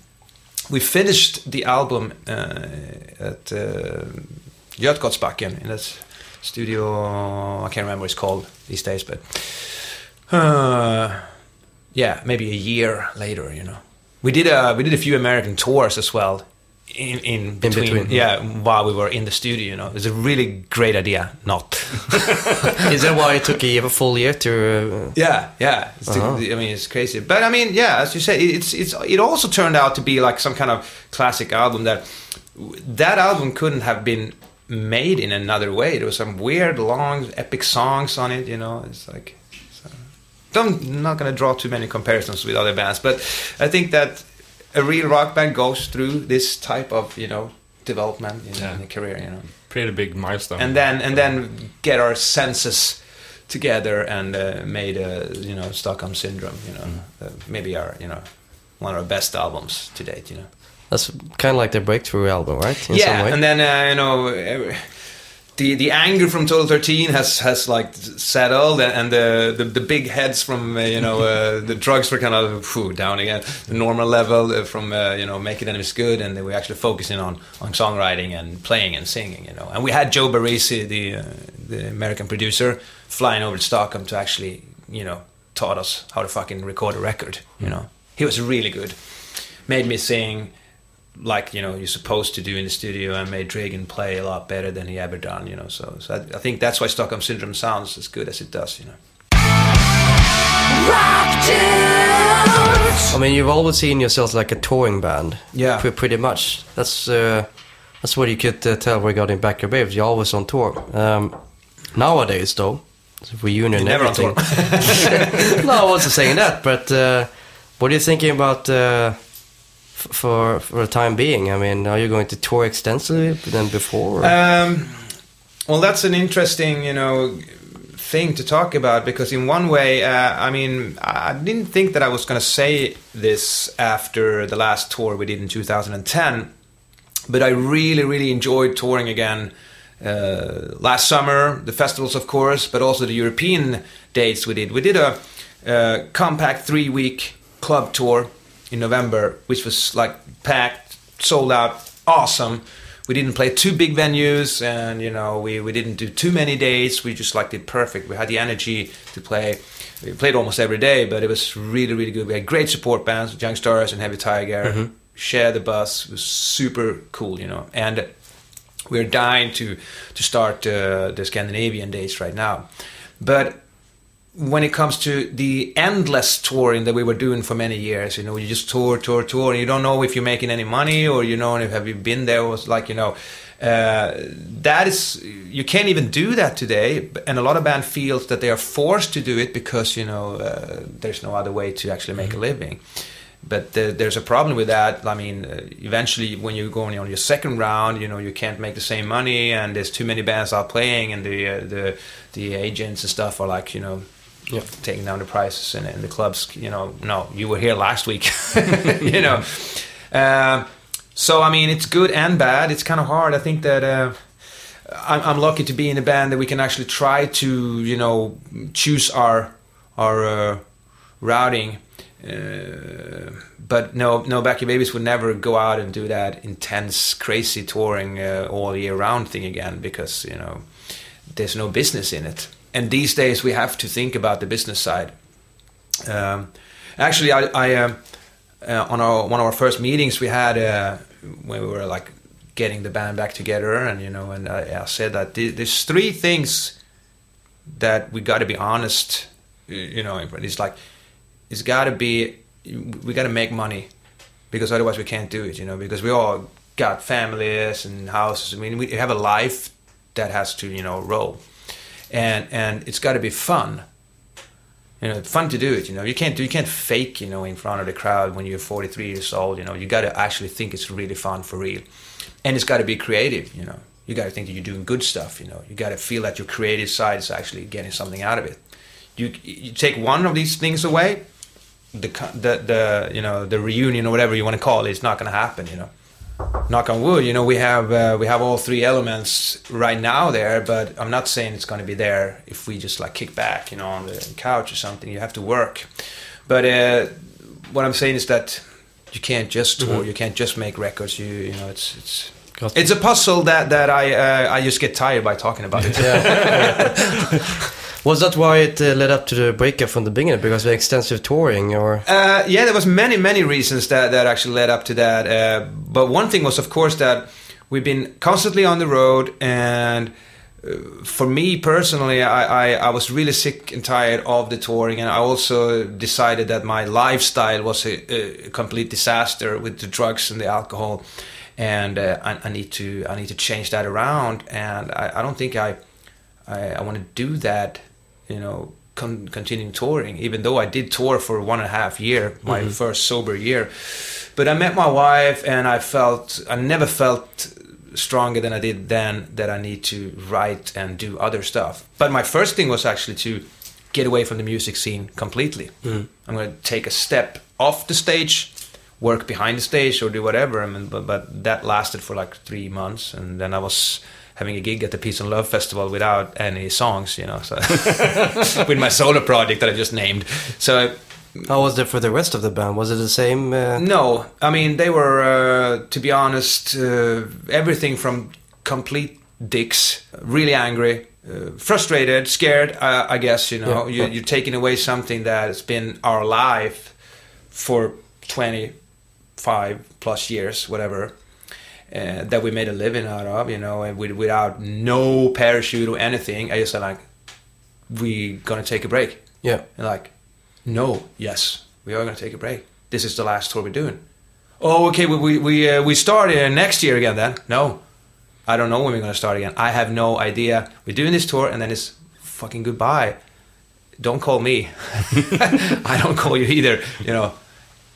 we finished the album uh, at uh, Götgatsbacken in that studio. I can't remember what it's called these days, but uh, yeah, maybe a year later, you know. We did a we did a few American tours as well. In, in between,
between,
yeah, while we were in the studio, you know, it was a really great idea. Not,
Is that why it took a full year to? Uh,
yeah, yeah.
Uh-huh.
I mean, it's crazy, but I mean, yeah, as you said, it's it's it also turned out to be like some kind of classic album that that album couldn't have been made in another way. There was some weird, long, epic songs on it. You know, it's like. So, I'm not going to draw too many comparisons with other bands, but I think that a real rock band goes through this type of you know development in,
Yeah.
in a career. You know
Pretty big milestone.
and then and then get our senses together and uh, made a you know Stockholm Syndrome. You know, uh, maybe our you know one of our best albums to date. You know.
that's kind of like the breakthrough album, right? In some
yeah,
way.
and then uh, you know. The, the anger from Total 13 has has like settled and, and the, the the big heads from uh, you know uh, the drugs were kind of phew, down again. The normal level uh, from uh, you know making enemies good and they were actually focusing on on songwriting and playing and singing you know. And we had Joe Barresi the uh, the American producer flying over to Stockholm to actually you know taught us how to fucking record a record you know. He was really good. Made me sing like you know you're supposed to do in the studio and made Dregen play a lot better than he ever done you know so, so I, I think that's why Stockholm Syndrome sounds as good as it does you know
Rock to
church.
I mean, you've always seen yourselves like a touring band.
Yeah.
Pre- pretty much. That's uh, that's what you could uh, tell regarding Backyard Babies. You're always on tour. Um, nowadays, though, with reunion and
Never on
everything.
tour.
no, I wasn't saying that. But uh, what are you thinking about uh, f- for for the time being? I mean, are you going to tour extensively than before?
Um, well, that's an interesting, you know, thing to talk about because in one way, uh, I mean, I didn't think that I was going to say this after the last tour we did in 2010, but I really, really enjoyed touring again. Uh, last summer, the festivals, of course, but also the European dates we did. We did a uh, compact three-week club tour in November, which was like packed, sold out, awesome. We didn't play two big venues, and you know we, we didn't do too many dates. We just like did perfect. We had the energy to play. We played almost every day, but it was really really good. We had great support bands, Young Stars and Heavy Tiger. Share the bus it was super cool, you know. And we're dying to to start uh, the Scandinavian dates right now, but when it comes to the endless touring that we were doing for many years, you know, you just tour, tour, tour, and you don't know if you're making any money or you know if have you been there. It was like you know, uh, that is you can't even do that today, and a lot of band feels that they are forced to do it because you know uh, there's no other way to actually make a living. But the, there's a problem with that. I mean, uh, eventually, when you're going on your second round, you know you can't make the same money, and there's too many bands out playing, and the uh, the the agents and stuff are like, you know,
Yeah.
taking down the prices, and, and the clubs, you know, no, you were here last week, you know. Um so I mean, it's good and bad. It's kind of hard. I think that. Uh, I'm, I'm lucky to be in a band that we can actually try to, you know, choose our our uh, routing. Uh, but no, no, Backyard Babies would never go out and do that intense, crazy touring uh, all year round thing again because you know there's no business in it. And these days we have to think about the business side. Um, actually, I, I um, uh, on our one of our first meetings we had uh, when we were like getting the band back together, and you know, and I, I said that th- there's three things that we got to be honest. You know, it's like it's got to be we got to make money because otherwise we can't do it. You know, because we all got families and houses. I mean, we have a life that has to you know roll, and and it's got to be fun you know, fun to do it. You know, you can't do, you can't fake, you know, in front of the crowd when you're 43 years old. You know, you got to actually think it's really fun for real, and it's got to be creative. You know, you got to think that you're doing good stuff. You know, you got to feel that your creative side is actually getting something out of it. You you take one of these things away, the the the you know the reunion or whatever you want to call it, it's not going to happen. You know knock on wood, you know, we have uh, we have all three elements right now there, but I'm not saying it's going to be there if we just like kick back, you know, on the couch or something. You have to work. But uh, what I'm saying is that you can't just tour, you can't just make records. You you know, it's it's
Got-
it's a puzzle that that I uh, I just get tired by talking about it.
Was that why it uh, led up to the breakup from the beginning? Because of extensive touring, or
Uh, yeah, there was many, many reasons that, that actually led up to that. Uh, but one thing was, of course, that we've been constantly on the road, and uh, for me personally, I, I, I was really sick and tired of the touring, and I also decided that my lifestyle was a, a complete disaster with the drugs and the alcohol, and uh, I, I need to I need to change that around, and I, I don't think I I, I want to do that, you know, con- continuing touring, even though I did tour for one and a half year, my mm-hmm. first sober year. But I met my wife and I felt, I never felt stronger than I did then that I need to write and do other stuff. But my first thing was actually to get away from the music scene completely. Mm-hmm. I'm going to take a step off the stage, work behind the stage or do whatever. I mean, but, but that lasted for like three months. And then I was having a gig at the Peace and Love Festival without any songs, you know, so with my solo project that I just named. So
how was it for the rest of the band? Was it the same? Uh,
no, I mean they were, uh, to be honest, uh, everything from complete dicks, really angry, uh, frustrated, scared. I guess you know
Yeah,
you, you're taking away something that has been our life for twenty five plus years, whatever. Uh, that we made a living out of, you know, and with, without no parachute or anything. I just said like, we gonna take a break.
yeah,
And like, no, yes. we are going to take a break. This is the last tour we're doing. Oh, okay. We we we, uh, we start uh, next year again. Then no, I don't know when we're going to start again. I have no idea. We're doing this tour, and then it's fucking goodbye. Don't call me. I don't call you either. You know.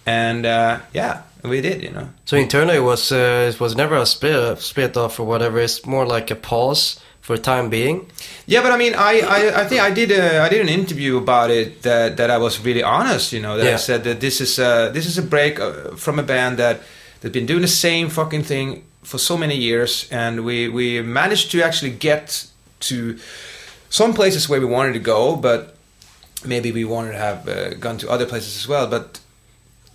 And uh, yeah, we did. You know.
So internally, it was uh, it was never a split split off or whatever. It's more like a pause for the time being.
Yeah, but I mean, I, I, I think I did a, I did an interview about it that, that I was really honest. You know, that I said that this is a, this is a break uh, from a band that that been doing the same fucking thing for so many years, and we we managed to actually get to some places where we wanted to go, but maybe we wanted to have uh, gone to other places as well, but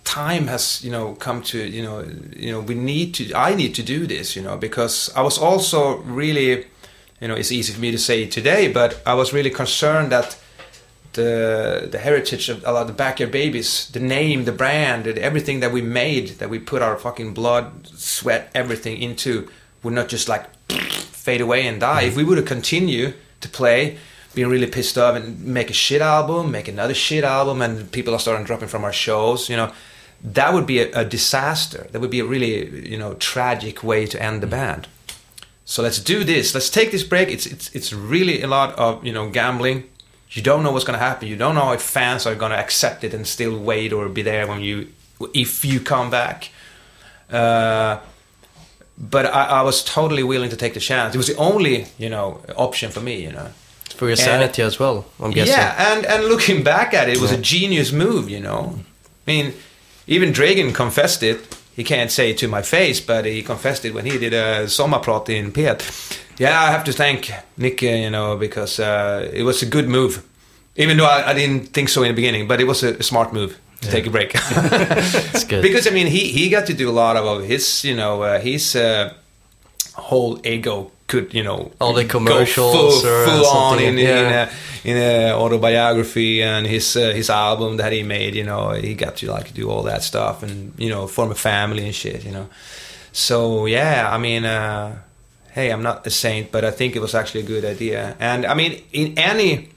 time has you know come to you know you know we need to i need to do this you know because i was also really you know it's easy for me to say today but i was really concerned that the the heritage of a lot of the backyard babies the name the brand and everything that we made that we put our fucking blood sweat everything into would not just like fade away and die. If we would have continued to play being really pissed off and make a shit album make another shit album and people are starting dropping from our shows you know that would be a, a disaster. That would be a really you know tragic way to end the band. So let's do this. Let's take this break. It's it's it's really a lot of you know gambling. You don't know what's going to happen. You don't know if fans are going to accept it and still wait or be there when you if you come back. Uh, but I, I was totally willing to take the chance. It was the only you know option for me you know.
For your sanity as well, I'm guessing.
yeah, and and looking back at it, it was a genius move. You know, I mean, even Dregen confessed it. He can't say it to my face, but he confessed it when he did a sommarprat in P1. Yeah, I have to thank Nick, uh, you know, because uh, it was a good move. Even though I, I didn't think so in the beginning, but it was a, a smart move to take a break.
It's good.
because I mean, he he got to do a lot of his, you know, uh, his uh, whole ego could, you know,
All the commercials
full,
or
full on in,
yeah.
in a in a autobiography and his uh, his album that he made. You know, he got to like do all that stuff and you know form a family and shit. You know, so yeah, I mean. Uh, Hey, I'm not a saint, but I think it was actually a good idea. And I mean, in any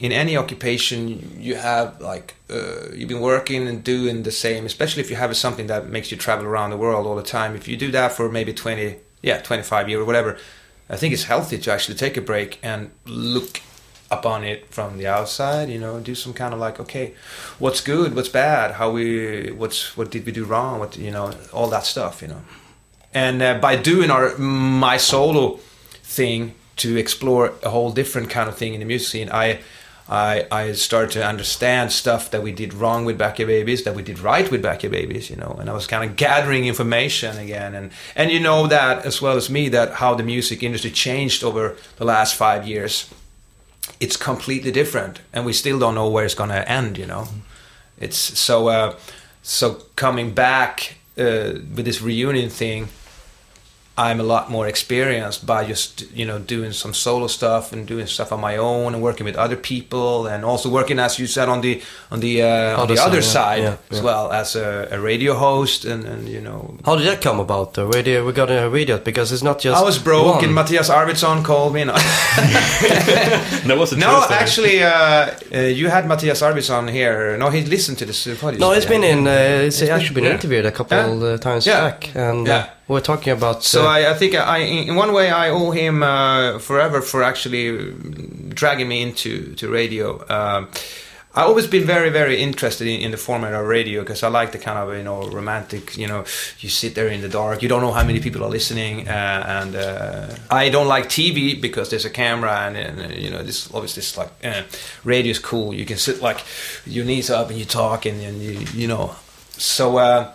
in any occupation you have like uh, you've been working and doing the same especially if you have something that makes you travel around the world all the time if you do that for maybe 20 yeah 25 years or whatever. I think it's healthy to actually take a break and look upon it from the outside you know do some kind of like okay what's good what's bad how we what's what did we do wrong what you know all that stuff you know. And uh, by doing our my solo thing to explore a whole different kind of thing in the music scene i i i started to understand stuff that we did wrong with backyard babies that we did right with backyard babies you know and i was kind of gathering information again. And and you know that as well as me that how the music industry changed over the last five years it's completely different and we still don't know where it's going to end you know? It's so uh, so coming back uh, with this reunion thing i'm a lot more experienced by just you know doing some solo stuff and doing stuff on my own and working with other people and also working as you said on the on the uh, on
Other
the other
side,
side
yeah. Yeah,
as well as a, a radio host and, and you know
How did that come about though? Where did we got a radio? Because it's not just
I was broke
one.
and Matthias Arvidsson called me. No,
That was a
no
true story.
actually, uh, uh, you had Matthias Arvidsson here. No, he listened to this uh, podcast.
No, it's been in. Uh, it's, actually been
yeah.
interviewed a couple
Yeah.
uh, times
Yeah.
back, and
Yeah.
Uh, we're talking about.
So
uh,
I, I think I, in one way, I owe him uh, forever for actually dragging me into to radio. Um, I've always been very, very interested in, in the format of radio because I like the kind of you know romantic. You know, you sit there in the dark, you don't know how many people are listening, uh, and uh, I don't like TV because there's a camera and, and uh, you know this obviously it's like uh, radio is cool. You can sit like your knees up and you talk and, and you you know so. Uh,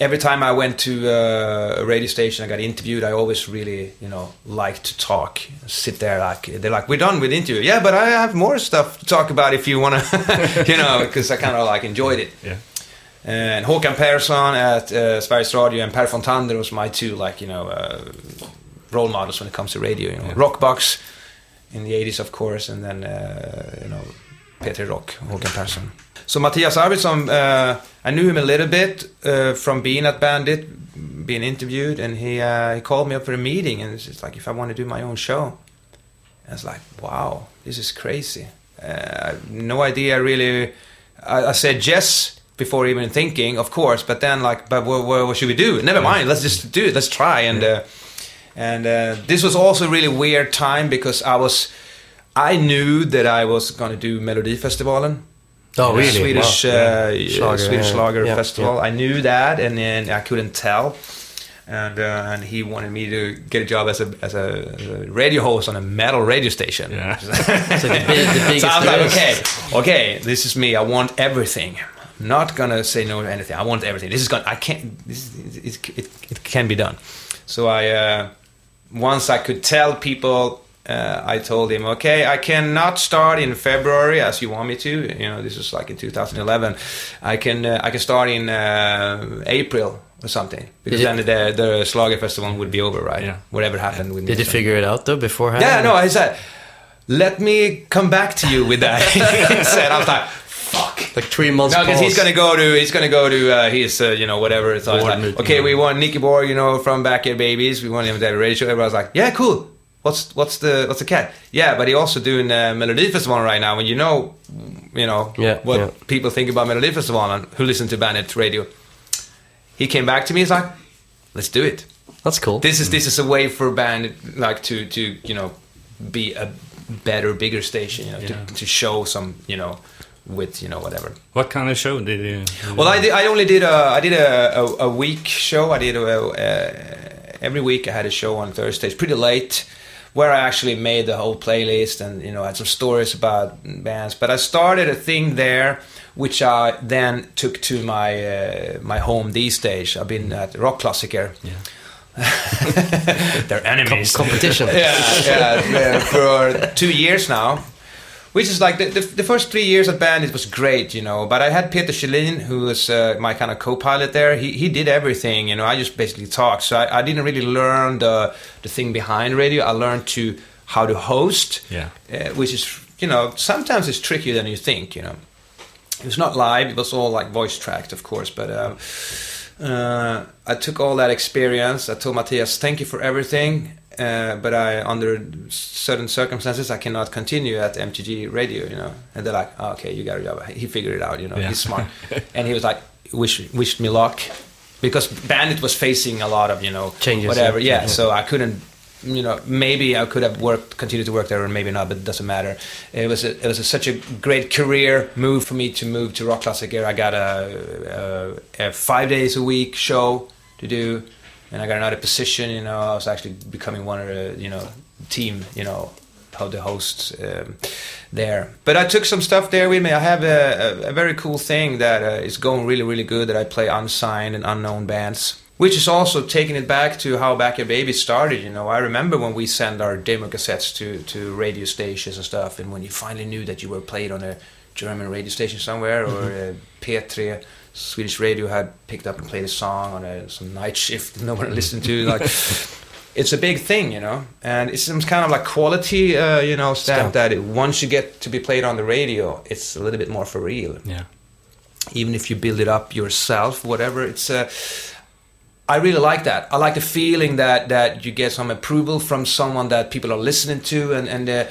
every time I went to uh, a radio station, I got interviewed. I always really, you know, like to talk, sit there like they're like, "We're done with the interview." Yeah, but I have more stuff to talk about if you want to, you know, because I kind of like enjoyed it.
Yeah.
And Håkan Persson at uh, Sveriges Radio and Per Fontander was my two like you know uh, role models when it comes to radio. You know, Rockbox in the '80s, of course, and then uh, you know Peter Rock, Håkan Persson. So Matthias Arvidsson, uh, I knew him a little bit uh, from being at Bandit, being interviewed, and he uh, he called me up for a meeting, and it's just like if I want to do my own show. And it's like, wow, this is crazy. Uh, I have no idea really. I, I said yes before even thinking, of course. But then, like, but what, what, what should we do? Never mind. Let's just do it. Let's try. And uh, and uh, this was also a really weird time because I was, I knew that I was going to do Melody Melodifestivalen.
Oh,
the
really?
Swedish
Wow.
uh,
Yeah.
yeah,
Schlager,
Swedish
yeah.
Schlager
Yeah,
Festival.
yeah.
I knew that, and then I couldn't tell. And uh, and he wanted me to get a job as a as a, as a radio host on a metal radio station.
Yeah.
So the, the
so I was like, okay, okay, this is me. I want everything. I'm not gonna say no to anything. I want everything. This is gonna. I can't. This it, it, it can be done. So I uh, once I could tell people. Uh, I told him, okay, I cannot start in February as you want me to. You know, this was like in 2011. I can uh, I can start in uh, April or something because then the the Schlager festival would be over, right?
Yeah.
Whatever happened with
Did you figure it out though beforehand?
Yeah, no, I said, let me come back to you with that. he said, I was like, fuck.
Like three months.
No, because he's gonna go to he's gonna go to uh, his uh, you know whatever. So like, okay, we want Nicke Borg, you know, from Backyard Babies. We want him to have a radio show. Everyone's like, yeah, cool. What's what's the what's the cat? Yeah, but he also doing uh, Melodifestivalen right now, and you know, you know
Yeah,
what
yeah.
people think about Melodifestivalen and who listen to Bandit Radio. He came back to me. He's like, let's do it
That's cool.
this is this is a way for band like to to you know be a better bigger station you know
Yeah.
to, to show some you know with you know whatever
What kind of show did you?
well i did, i only did a i did a, a, a week show i did a, a, every week i had a show on thursdays pretty late where i actually made the whole playlist and you know had some stories about bands but i started a thing there which i then took to my uh, my home these days i've been at Rockklassiker
Yeah.
they're enemies
Competition.
yeah, yeah, yeah, for two years now. Which is like the, the, the first three years at Bandit was great, you know. But I had Peter Schelin, who was uh, my kind of co-pilot there. He he did everything, you know. I just basically talked, so I, I didn't really learn the the thing behind radio. I learned to how to host,
Yeah.
uh, which is you know sometimes it's trickier than you think, you know. It was not live; it was all like voice tracked, of course. But um, uh, I took all that experience. I told Matthias, "Thank you for everything." Uh, but I, under certain circumstances, I cannot continue at MTG Radio, you know. And they're like, oh, "Okay, you got a job." He figured it out, you know.
Yeah.
He's smart, and he was like, "Wish, wished me luck," because Bandit was facing a lot of, you know,
Changes,
whatever.
yeah.
Yeah, so I couldn't, you know, maybe I could have worked, continued to work there, or maybe not, but it doesn't matter. It was a, it was a, such a great career move for me to move to Rockklassiker. I got a, a, a five days a week show to do, and I got another position. You know, I was actually becoming one of the, you know, team, you know, how the hosts um, there. But I took some stuff there with me. I have a, a, a very cool thing that uh, is going really, really good. That I play unsigned and unknown bands, which is also taking it back to how Back Your Baby started. You know, I remember when we sent our demo cassettes to to radio stations and stuff, and when you finally knew that you were played on a German radio station somewhere or uh, P3 Swedish radio had picked up and played a song on a some night shift that no one listened to like it's a big thing you know and it's some kind of like quality uh, you know stamp that it, once you get to be played on the radio it's a little bit more for real
Yeah.
even if you build it up yourself whatever it's uh, I really like that. I like the feeling that that you get some approval from someone that people are listening to, and and uh,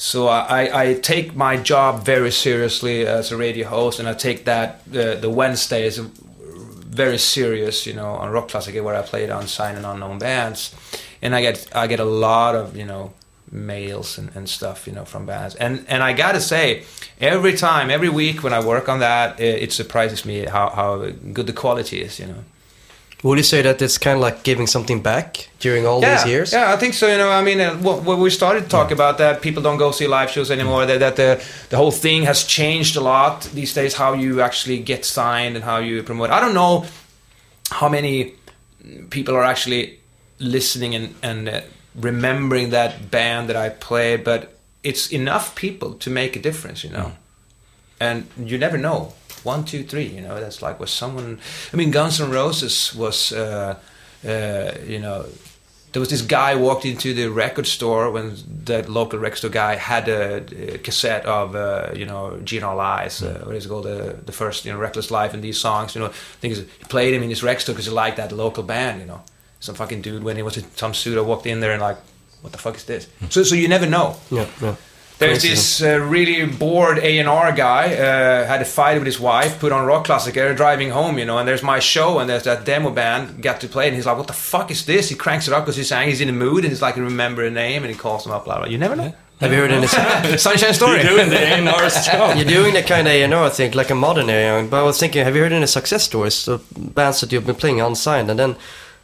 so I, I take my job very seriously as a radio host, and I take that uh, the Wednesdays very serious. You know, on Rock Classic where I played on signed and unknown bands, and I get I get a lot of you know mails and, and stuff you know from bands and and I gotta say every time every week when I work on that it, it surprises me how, how good the quality is you know
Would you say that it's kind of like giving something back during all
yeah,
these years?
Yeah, I think so. You know, I mean, uh, we started to talk about that, people don't go see live shows anymore. That, that the the whole thing has changed a lot these days. How you actually get signed and how you promote. I don't know how many people are actually listening and and uh, remembering that band that I played, but it's enough people to make a difference. You know, and you never know. One, two, three. You know, that's like was someone. I mean, Guns N' Roses was. Uh, uh, you know, there was this guy walked into the record store when the local record store guy had a, a cassette of uh, you know Gene Eyes, uh, what is it called, the, the first you know Reckless Life and these songs. You know, things he played him in his record store because he liked that local band. You know, some fucking dude when he was in Tom Zutaut walked in there and like, what the fuck is this? So so you never know.
Yeah, yeah.
There's this uh, really bored A&R guy, uh, had a fight with his wife, put on Rockklassiker, driving home, you know, and there's my show, and there's that demo band, got to play, and he's like, what the fuck is this? He cranks it up because he's saying he's in the mood, and he's like, remember a name, and he calls him up, blah, blah. You never know.
Have you heard any?
Sunshine Story.
You're doing the A&R's job.
You're doing the kind of A&R thing, like a modern A&R. But I was thinking, have you heard any success stories of bands that you've been playing unsigned, and then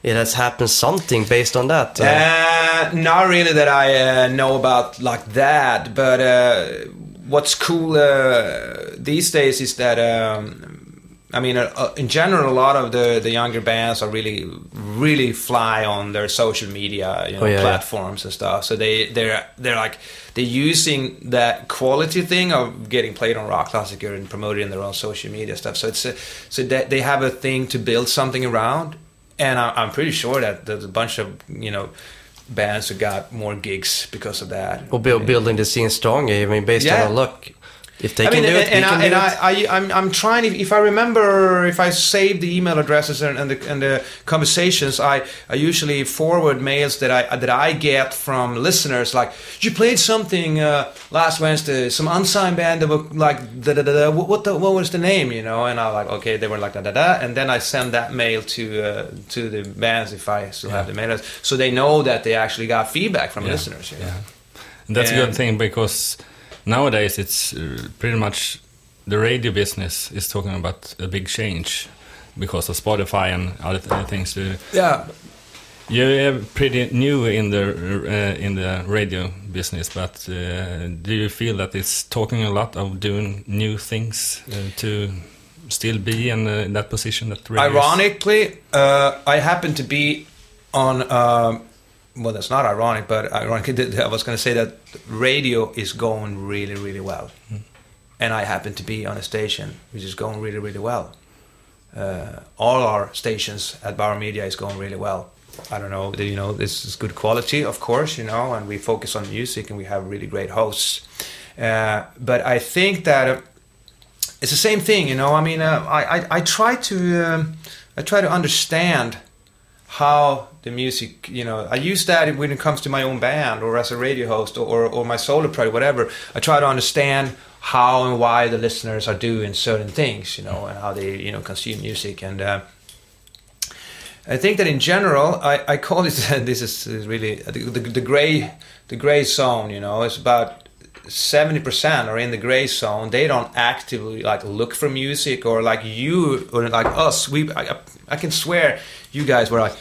it has happened something based on that? Uh,
Uh, not really that I uh, know about like that, but uh, what's cool uh, these days is that um, I mean, uh, uh, in general, a lot of the, the younger bands are really really fly on their social media you know,
Oh, yeah, yeah.
platforms and stuff. So they they're they're like they're using that quality thing of getting played on rock classic and promoting in their own social media stuff. So it's a, so that they have a thing to build something around, and I, I'm pretty sure that there's a bunch of you know bands who got more gigs because of that.
build, building the scene stronger. I mean, based
Yeah.
on luck. If they
I
can
mean,
do it,
and,
we can
I,
do
and
it.
I, I, I'm, I'm trying. If, if I remember, if I save the email addresses and, and the and the conversations, I, I usually forward mails that I that I get from listeners. Like, you played something uh, last Wednesday, some unsigned band that were like da da da da. What what, the, what was the name? You know, and I like okay, they were like da da da, and then I send that mail to uh, to the bands if I still have the mail so they know that they actually got feedback from
Yeah.
listeners. You know?
Yeah. And that's a good thing because nowadays it's uh, pretty much the radio business is talking about a big change because of Spotify and other th- things. Uh,
yeah.
You're pretty new in the uh, in the radio business, but uh, do you feel that it's talking a lot of doing new things uh, to still be in uh, that position that?
Ironically, uh, I happen to be on. Well, that's not ironic, but ironically, I was going to say that radio is going really, really well, and I happen to be on a station which is going really, really well. Uh, all our stations at Bauer Media is going really well. I don't know, you know, this is good quality, of course, you know, and we focus on music and we have really great hosts. Uh, but I think that uh, it's the same thing, you know. I mean, uh, I, I I try to um, I try to understand how the music, you know, I use that when it comes to my own band or as a radio host or, or, my solo project, whatever. I try to understand how and why the listeners are doing certain things, you know, and how they, you know, consume music. And uh, I think that in general, I, I call this is, is really the, the, the gray, the gray zone, you know, it's about 70% are in the gray zone. They don't actively like look for music or like you or like us. We, I, I can swear you guys were like,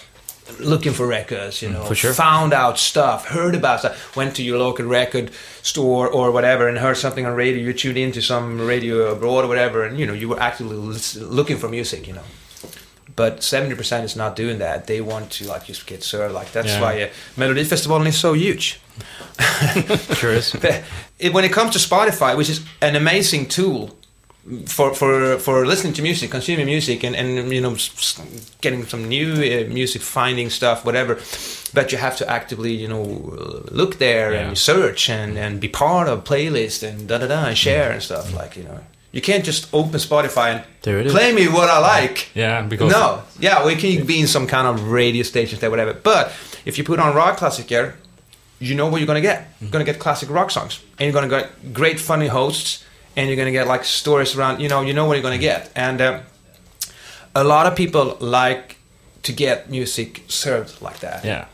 looking for records, you know,
for sure.
found out stuff, heard about stuff, went to your local record store or whatever and heard something on radio, you tuned into some radio abroad or whatever, and you know, you were actively looking for music, you know. But 70% is not doing that. They want to like just get served. Like that's
Yeah.
why uh, Melody Festival is so huge.
Sure is.
When it comes to Spotify, which is an amazing tool for for for listening to music, consuming music, and and you know getting some new uh, music, finding stuff, whatever. But you have to actively, you know, look there
Yeah.
and search and and be part of playlist and da da da and share and stuff like you know. You can't just open Spotify and
There it is.
play me what I like.
Yeah, because
No, yeah, we can be in some kind of radio stations there, whatever. But if you put on rock classic here, you know what you're gonna get. You're gonna get classic rock songs, and you're gonna get great, funny hosts, and you're gonna get like stories around. You know, you know what you're gonna get, and uh, a lot of people like to get music served like that.
yeah,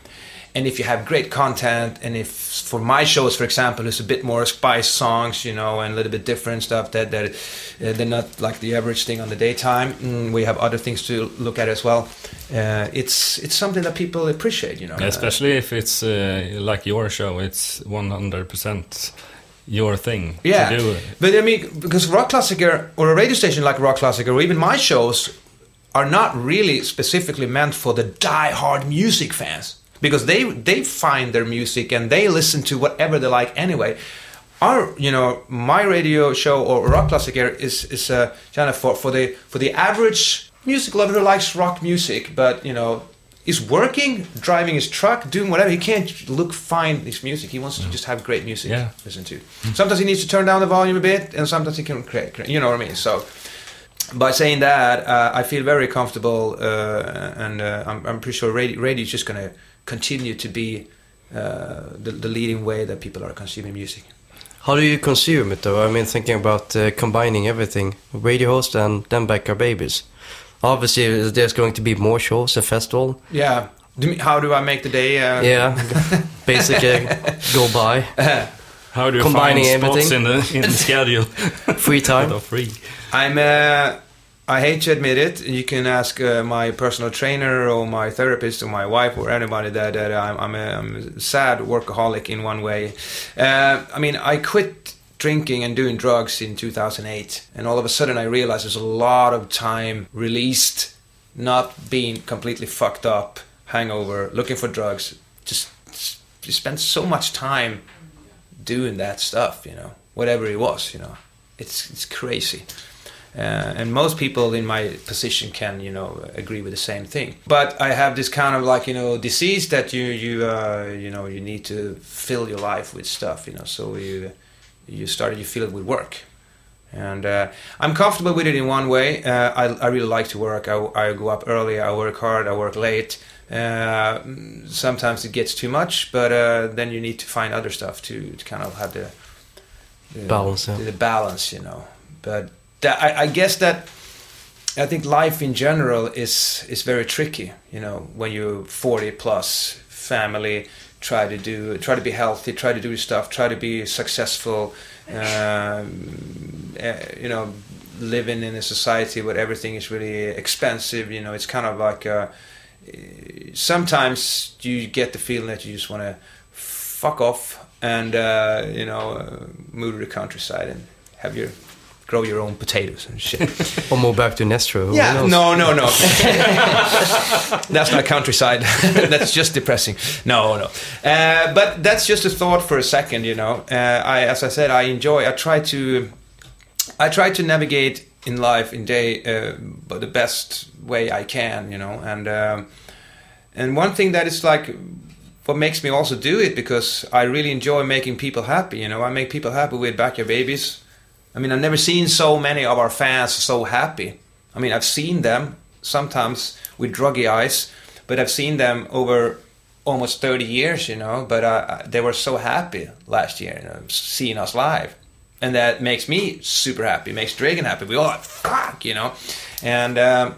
And if you have great content, and if for my shows, for example, it's a bit more spice songs, you know, and a little bit different stuff that that uh, they're not like the average thing on the daytime. Mm, we have other things to look at as well. Uh, it's it's something that people appreciate, you know.
especially if it's uh, like your show, it's one hundred percent your thing
yeah,
to do.
but I mean, because Rockklassiker or a radio station like Rockklassiker, or even my shows, are not really specifically meant for the die-hard music fans because they they find their music and they listen to whatever they like anyway. Our, you know, my radio show or Rockklassiker is is uh, kind of for for the for the average music lover who likes rock music, but you know. Is working, driving his truck, doing whatever. He can't look find his music. He wants to just have great music
Yeah.
to listen to. Sometimes he needs to turn down the volume a bit, and sometimes he can create. create- You know what I mean? So, by saying that, uh, I feel very comfortable, uh, and uh, I'm, I'm pretty sure radio, radio is just going to continue to be uh, the, the leading way that people are consuming music.
How do you consume it though? I mean, thinking about uh, combining everything, radio host and then Backyard Babies. Obviously, there's going to be more shows, and festival.
Yeah. Do you mean- How do I make the day? Uh,
Yeah, basically go by.
How do you
Combining
find spots
everything.
in the in the schedule
Free time.
are free?
I'm. Uh, I hate to admit it. You can ask uh, my personal trainer or my therapist or my wife or anybody that, that I'm, I'm, a, I'm a sad workaholic in one way. Uh, I mean, I quit drinking and doing drugs in 2008, and all of a sudden I realized there's a lot of time released, not being completely fucked up, hangover, looking for drugs. Just, you spend so much time doing that stuff, you know, whatever it was, you know. It's it's crazy. Uh, and most people in my position can, you know, agree with the same thing. But I have this kind of like, you know, disease that you you uh, you know you need to fill your life with stuff, you know. So you you started you fill it with work, and uh, I'm comfortable with it in one way. Uh, I I really like to work. I, I go up early. I work hard. I work late. Uh, sometimes it gets too much, but uh, then you need to find other stuff to, to kind of have the, the
Balance, yeah.
the balance, you know. But that, I, I guess that I think life in general is is very tricky. You know, when you're 40 plus, family, try to do, try to be healthy, try to do stuff, try to be successful. Um, uh, you know, living in a society where everything is really expensive. You know, it's kind of like. Uh, sometimes you get the feeling that you just want to fuck off and uh, you know uh, move to the countryside and have your grow your own potatoes and shit.
Or move back to Nässjö.
yeah, no, no, no. that's not countryside. that's just depressing. No, no. Uh, but that's just a thought for a second. You know, uh, I as I said, I enjoy. I try to, I try to navigate in life in day, uh, but the best way I can. You know, and um, and one thing that is like what makes me also do it because I really enjoy making people happy. You know, I make people happy with Backyard Babies. I mean, I've never seen so many of our fans so happy. I mean, I've seen them sometimes with druggy eyes, but I've seen them over almost 30 years, you know. But uh, they were so happy last year, you know, seeing us live. And that makes me super happy, makes Dregen happy. We all like, fuck, you know. And um,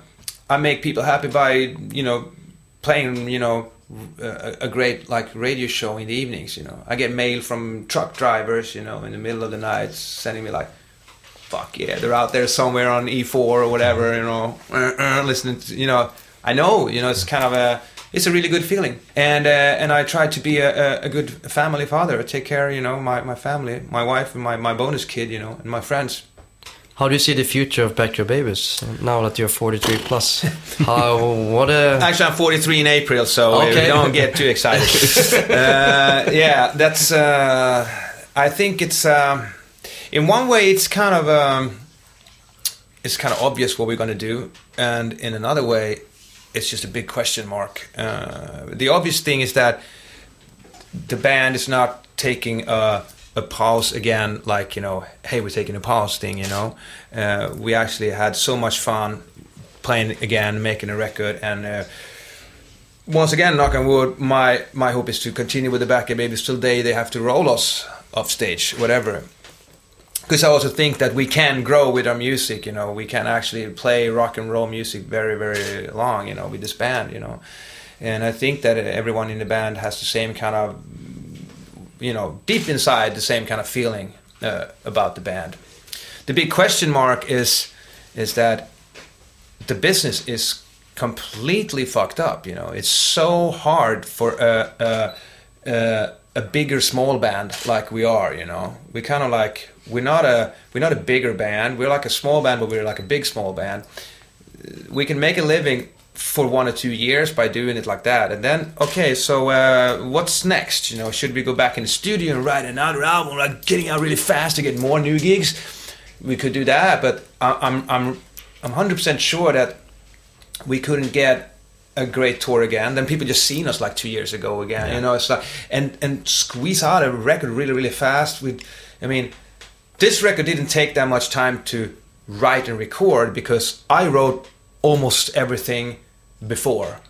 I make people happy by, you know, playing, you know, a, a great like radio show in the evenings. You know, I get mail from truck drivers, you know, in the middle of the night, sending me like, "Fuck yeah, they're out there somewhere on E4 or whatever," you know, uh, uh, listening. To, you know, I know, you know, it's kind of a, it's a really good feeling, and uh, and I try to be a, a, good family father. I take care, you know, my my family, my wife, and my my bonus kid, you know, and my friends.
How do you see the future of Backyard Babies now that you're 43 plus? How what a
Actually, I'm 43 in April, so
Okay.
don't get too excited. uh, yeah, that's. Uh, I think it's. Um, in one way, it's kind of. Um, it's kind of obvious what we're going to do, and in another way, it's just a big question mark. Uh, the obvious thing is that the band is not taking a, a pause again, like you know, hey, we're taking a pause thing. You know, uh, we actually had so much fun playing again, making a record, and uh, once again, knock on wood, my my hope is to continue with the Backyard Babies till day they have to roll us off stage, whatever. Because I also think that we can grow with our music, you know, we can actually play rock and roll music very, very long, you know, with this band, you know. And I think that everyone in the band has the same kind of, you know, deep inside the same kind of feeling uh, about the band. The big question mark is, is that the business is completely fucked up. You know, it's so hard for a a, a, a bigger small band like we are. You know, we kind of like we're not a we're not a bigger band. We're like a small band, but we're like a big small band. We can make a living for one or two years by doing it like that, and then okay, so uh, what's next? You know, should we go back in the studio and write another album, like getting out really fast to get more new gigs? We could do that, but I, I'm I'm I'm hundred percent sure that we couldn't get a great tour again. Then people just seen us like two years ago again. You know, it's like and and squeeze out a record really really fast. With, I mean, this record didn't take that much time to write and record because I wrote almost everything before.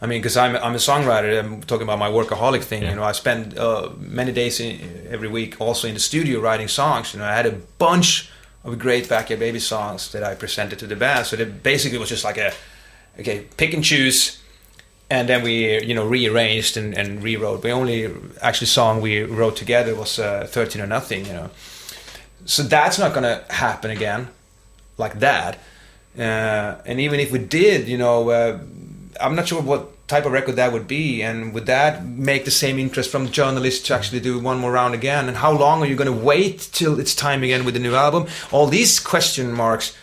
I mean, because I'm I'm a songwriter. I'm talking about my workaholic thing.
Yeah.
You know, I spend uh, many days in, every week also in the studio writing songs. You know, I had a bunch of great backyard baby songs that I presented to the band. So that basically was just like a okay, pick and choose, and then we you know rearranged and, and rewrote. The only actually song we wrote together was uh, "13 or Nothing." You know, so that's not gonna happen again like that. Uh, and even if we did, you know, uh, I'm not sure what type of record that would be, and would that make the same interest from journalists to actually do one more round again? And how long are you going to wait till it's time again with the new album? All these question marks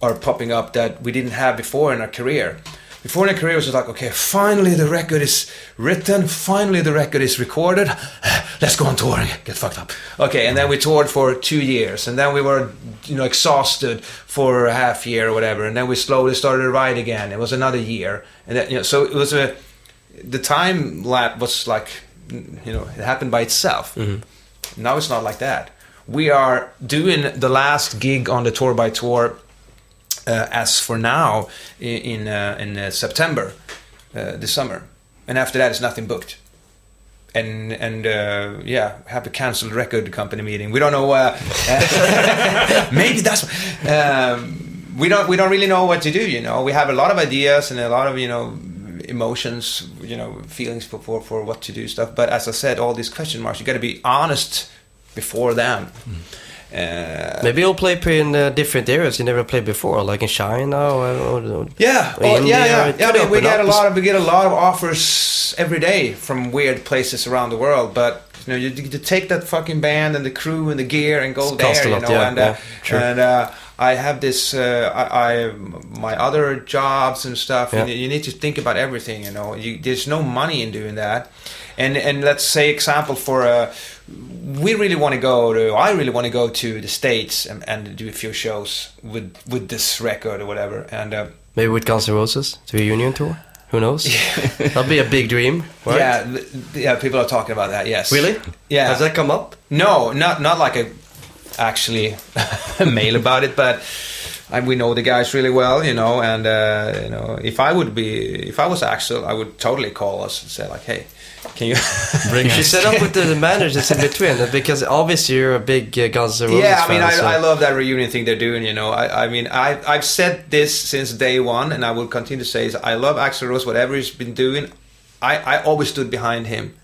are popping up that we didn't have before in our career. Before in our career, it was like, okay, finally the record is written, finally the record is recorded, let's go on touring, get fucked up. Okay, and then we toured for two years, and then we were, you know, exhausted for a half year or whatever, and then we slowly started to write again. It was another year, and then, you know, so it was a, the time lap was like, you know, it happened by itself. Mm-hmm. Now it's not like that. We are doing the last gig on the tour by tour as for now in uh, in uh, September uh, this summer, and after that it's nothing booked. And and uh, yeah, have a cancelled record company meeting. We don't know. Uh, maybe that's um, we don't we don't really know what to do. You know, we have a lot of ideas and a lot of you know emotions, you know, feelings for for, for what to do stuff. But as I said, all these question marks, you got to be honest before them. Uh,
Maybe you'll play in uh, different areas you never played before, like in China or. or, or
Yeah,
or
oh,
India,
yeah, yeah. yeah I mean, we get a lot of we get a lot of offers every day from weird places around the world. But you know, you, you take that fucking band and the crew and the gear and go
It costs
there.
a
You
lot,
know,
yeah,
and uh,
yeah,
and uh, I have this. Uh, I, I my other jobs and stuff.
Yeah.
And you need to think about everything. You know, you, there's no money in doing that. And and let's say example for uh, we really want to go to. I really want to go to the states and, and do a few shows with with this record or whatever. And uh,
Maybe with Guns N' Roses to a union tour. Who knows? That'll be a big dream, right?
Yeah, yeah. People are talking about that. Yes.
Really?
Yeah.
Has that come up?
No, not not like a actually mail about it, but I, we know the guys really well, you know. And uh, you know, if I would be, if I was Axl, I would totally call us and say like, "Hey, can you?"
Bring
You should set up with the managers in between because obviously you're a big uh, Guns N' Roses
yeah, I mean,
fan.
I,
so-
I love that reunion thing they're doing. You know, I, I mean, I I've said this since day one, and I will continue to say is I love Axl Rose. Whatever he's been doing, I I always stood behind him.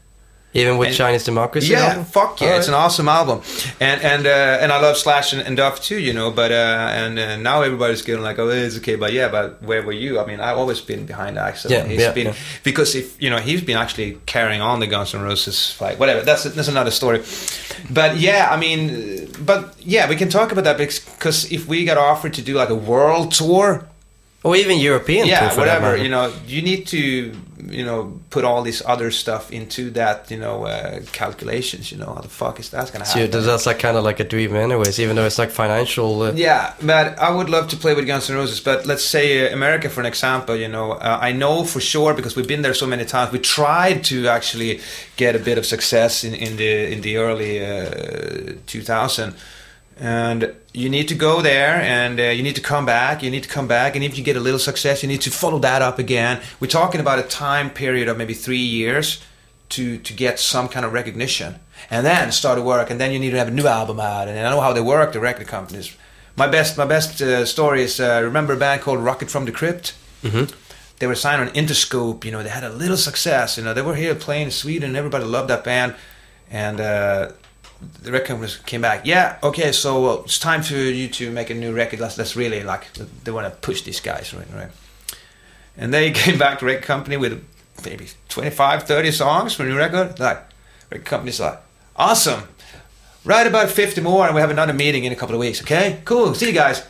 Even with
and-
Chinese Democracy?
Yeah,
album?
fuck yeah,
All
it's an awesome album, and and uh, and I love Slash and, and Duff too, you know. But uh, and uh, now everybody's getting like, oh, it's okay, but yeah, but where were you? I mean, I've always been behind Axl.
Yeah,
he's
yeah,
been
yeah.
because if you know he's been actually carrying on the Guns N' Roses fight, whatever. That's that's another story. But yeah, I mean, uh, but yeah, we can talk about that because if we got offered to do like a world tour,
Or even European
yeah, whatever. You know, you need to, you know, put all this other stuff into that, you know, uh, calculations. You know, how the fuck is that gonna happen?
So that's like kind of like a dream anyways, even though it's like financial... Uh,
Yeah, but I would love to play with Guns N' Roses. But let's say uh, America, for an example, you know, uh, I know for sure because we've been there so many times. We tried to actually get a bit of success in, in the in the early uh, 2000, and you need to go there and uh, you need to come back. You need to come back, and if you get a little success, you need to follow that up again. We're talking about a time period of maybe three years to to get some kind of recognition, and then start to work, and then you need to have a new album out. And I know how they work, the record companies. My best, my best uh, story is uh, remember a band called Rocket from the Crypt.
mhm.
They were signed on Interscope. You know, they had a little success. You know, they were here playing in Sweden. Everybody loved that band, and uh, the record companies came back. Yeah, okay, so uh, it's time for you to make a new record. Let's let's really like they want to push these guys, right? Right. And they came back to record company with maybe 25, 30 songs for a new record. Like, record company's like, awesome. Write about 50 more and we have another meeting in a couple of weeks, okay? Cool, see you guys.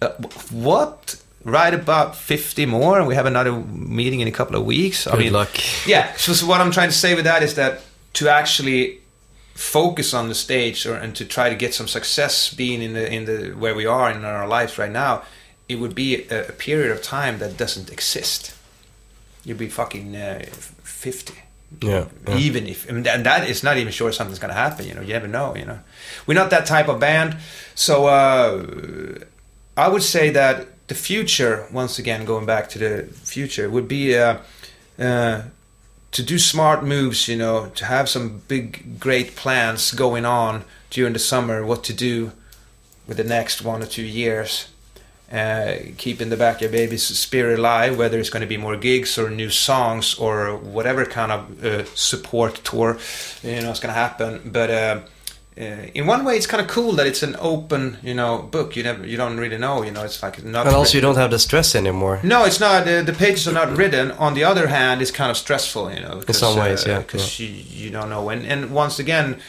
Uh, what? Write about 50 more and we have another meeting in a couple of weeks? I mean,
luck.
yeah, so, so what I'm trying to say with that is that to actually focus on the stage or, and to try to get some success being in the in the where we are in our lives right now, it would be a, a period of time that doesn't exist. You'd be fucking uh, fifty.
Yeah. yeah.
Even if and that, that is not even sure something's going to happen. You know, you never know. You know, we're not that type of band. So uh, I would say that the future, once again, going back to the future, would be uh, uh, to do smart moves, you know, to have some big, great plans going on during the summer, what to do with the next one or two years. Uh, the Backyard Baby's spirit alive, whether it's going to be more gigs or new songs or whatever kind of uh, support tour, you know, it's going to happen. But uh, uh, in one way, it's kind of cool that it's an open, you know, book. You never, you don't really know, you know. It's like not.
And also, you don't have the stress anymore.
No, it's not. The, the pages are not written. On the other hand, it's kind of stressful, you know.
In some ways, yeah,
Because
yeah.
you, you don't know. And and once again,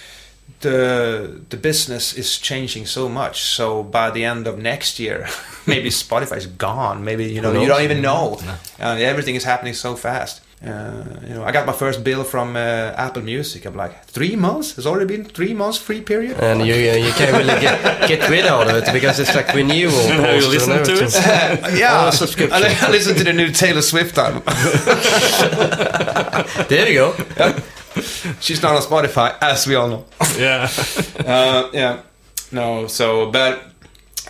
the the business is changing so much. So by the end of next year, maybe Spotify is gone. Maybe you know you don't even know. Uh, everything is happening so fast. Uh, you know, I got my first bill from uh, Apple Music. I'm like, three months? It's already been three months free period.
And you uh, you can't really get get rid of it because it's like renewal.
Have you
posts
listened
and
to it?
everything.
yeah,
Oh, a subscription.
I, li- I listened to the new Taylor Swift album.
There you go.
She's not on Spotify, as we all know.
Yeah.
uh, yeah. No. So, but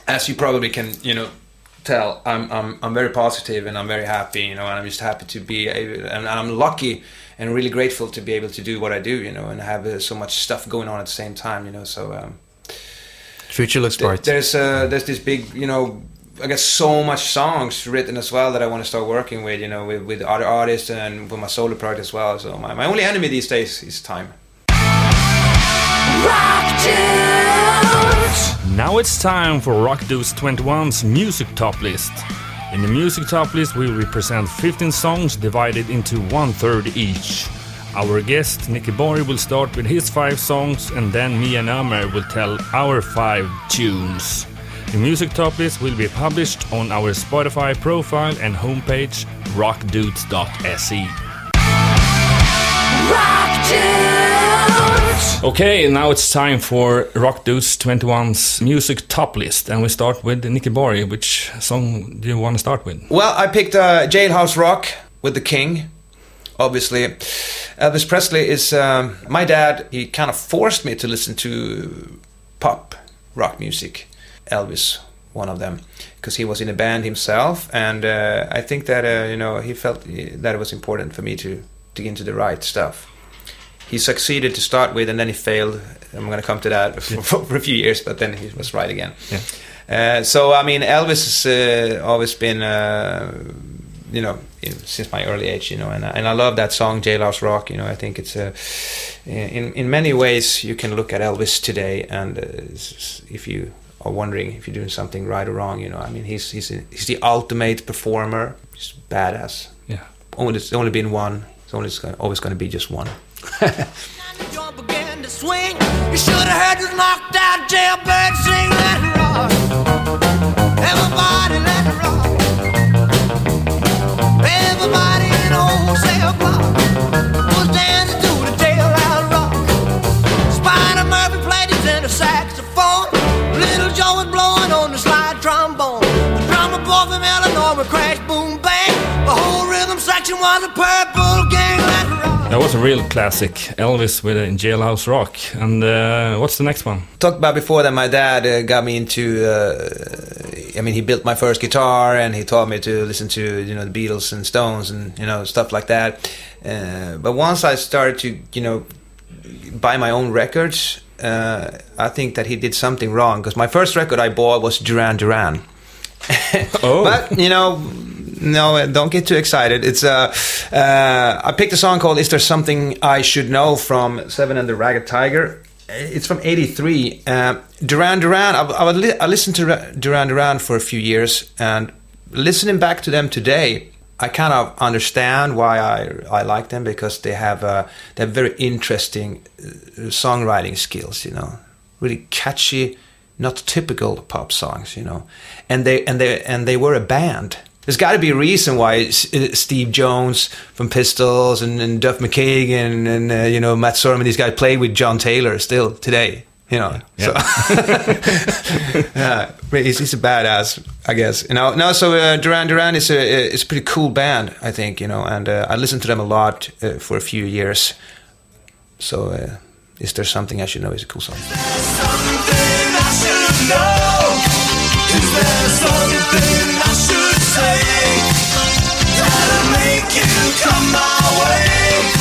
as you probably can, you know, tell, I'm I'm I'm very positive and I'm very happy, you know, and I'm just happy to be able, and I'm lucky and really grateful to be able to do what I do, you know, and have uh, so much stuff going on at the same time, you know. So um,
Future looks
th-
bright.
there's uh, there's this big, you know. I guess so much songs written as well that I want to start working with, you know, with, with other artists and with my solo project as well. So my, my only enemy these days is time.
Now it's time for Rock Dudes 21's music top list. In the music top list, we will present 15 songs divided into one third each. Our guest Nicke Borg will start with his five songs, and then me and Ömer will tell our five tunes. The music top list will be published on our Spotify profile and homepage rockdudes.se. Okay, now it's time for Rock Dudes 21's music top list, and we start with Nicke Borg. Which song do you want to start with?
Well, I picked uh, Jailhouse Rock with the King. Obviously, Elvis Presley is um, my dad. He kind of forced me to listen to pop rock music. Elvis, one of them, because he was in a band himself, and uh, I think that uh, you know he felt that it was important for me to dig into the right stuff. He succeeded to start with, and then he failed. I'm going to come to that for, for a few years, but then he was right again. Uh, so I mean, Elvis has uh, always been, uh, you know, since my early age, you know, and I- and I love that song Jailhouse Rock. You know, I think it's a, in in many ways you can look at Elvis today, and uh, if you are wondering if you're doing something right or wrong, you know, I mean, he's he's he's the ultimate performer. He's badass.
Yeah.
Only there's only been one. It's only it's always going to be just one.
Was dancing to the jailhouse rock. Spider Murphy played his tenor saxophone. Little Joe was blowing on the slide trombone. The drummer boy from Illinois would crash, boom, bang. The whole rhythm section was a purple
That was a real classic, Elvis with a Jailhouse Rock. And uh, what's the next one?
talked about before that my dad uh, got me into uh, I mean he built my first guitar and he taught me to listen to you know the Beatles and Stones and you know stuff like that uh, but once I started to you know buy my own records uh, I think that he did something wrong because my first record I bought was Duran Duran
Oh.
but you know no uh, don't get too excited. It's uh, uh, I picked a song called Is There Something I Should Know from Seven and the Ragged Tiger. It's from 83 uh, Duran Duran I, I, li- I listened to Ra- Duran Duran for a few years and listening back to them today I kind of understand why I I like them because they have uh, they have very interesting uh, songwriting skills you know. Really catchy not typical pop songs you know. And they and they and they were a band there's got to be a reason why uh, Steve Jones from Pistols and, and Duff McKagan and uh, you know Matt Sorum and these guys play with John Taylor still today. You know, so yeah, he's, he's a badass, I guess. You know, no, so uh, Duran Duran is a is a pretty cool band, I think. You know, and uh, I listened to them a lot uh, for a few years. So, uh, is there something I should know? Is a cool song.
Something I should know. Is there something Say? to make you come my way.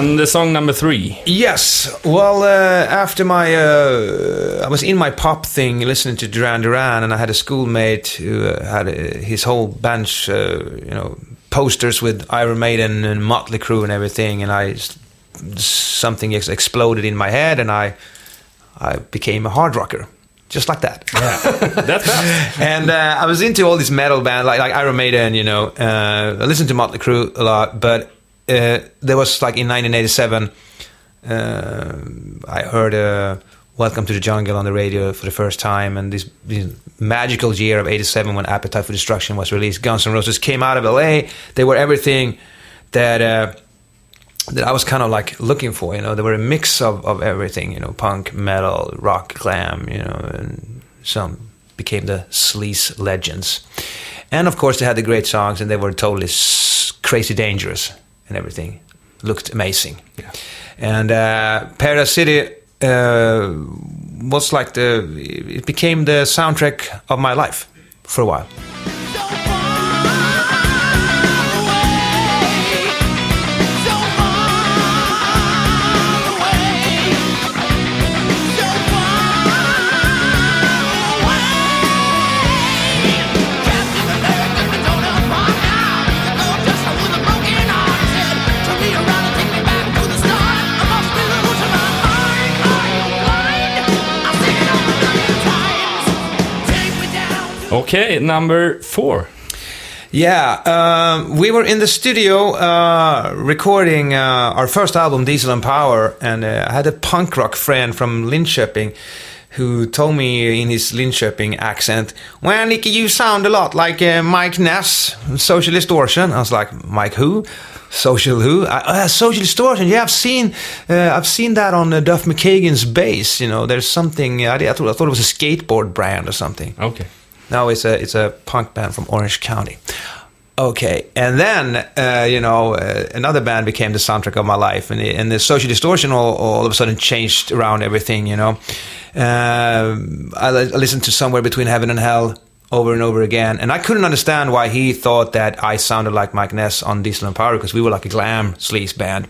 And the
song number three.
Yes. Well, uh, after my, uh, I was in my pop thing, listening to Duran Duran, and I had a schoolmate who uh, had uh, his whole bunch, uh, you know, posters with Iron Maiden and Motley Crue and everything, and I something ex- exploded in my head, and I, I became a hard rocker, just like that.
Yeah, That's fast.
and uh, I was into all these metal bands like like Iron Maiden, you know. Uh, I listened to Motley Crue a lot, but uh, there was like in 1987, uh, I heard uh, "Welcome to the Jungle" on the radio for the first time, and this, this magical year of '87 when Appetite for Destruction was released. Guns N' Roses came out of LA. They were everything that. Uh, that I was kind of like looking for, you know, they were a mix of, of everything, you know, punk, metal, rock, glam, you know, and some became the sleaze legends. And of course, they had the great songs, and they were totally crazy dangerous and everything. Looked amazing.
Yeah.
And uh, Paradise City uh, was like the, it became the soundtrack of my life for a while.
Okay, number four.
Yeah, um, we were in the studio uh, recording uh, our first album, Diesel and Power, and uh, I had a punk rock friend from Linköping who told me in his Linköping accent, "Well, Nicke, you sound a lot like uh, Mike Ness, Social Distortion." I was like, "Mike who?" Social who? I, uh, social distortion. Yeah, I've seen, uh, I've seen that on uh, Duff McKagan's bass. You know, there's something. I, I, thought, I thought it was a skateboard brand or something.
Okay.
No, it's a it's a punk band from Orange County. Okay, and then uh, you know uh, another band became the soundtrack of my life, and, and the social distortion all, all of a sudden changed around everything. You know, um, I, I listened to somewhere between heaven and hell over and over again, and I couldn't understand why he thought that I sounded like Mike Ness on Diesel and Power because we were like a glam sleaze band.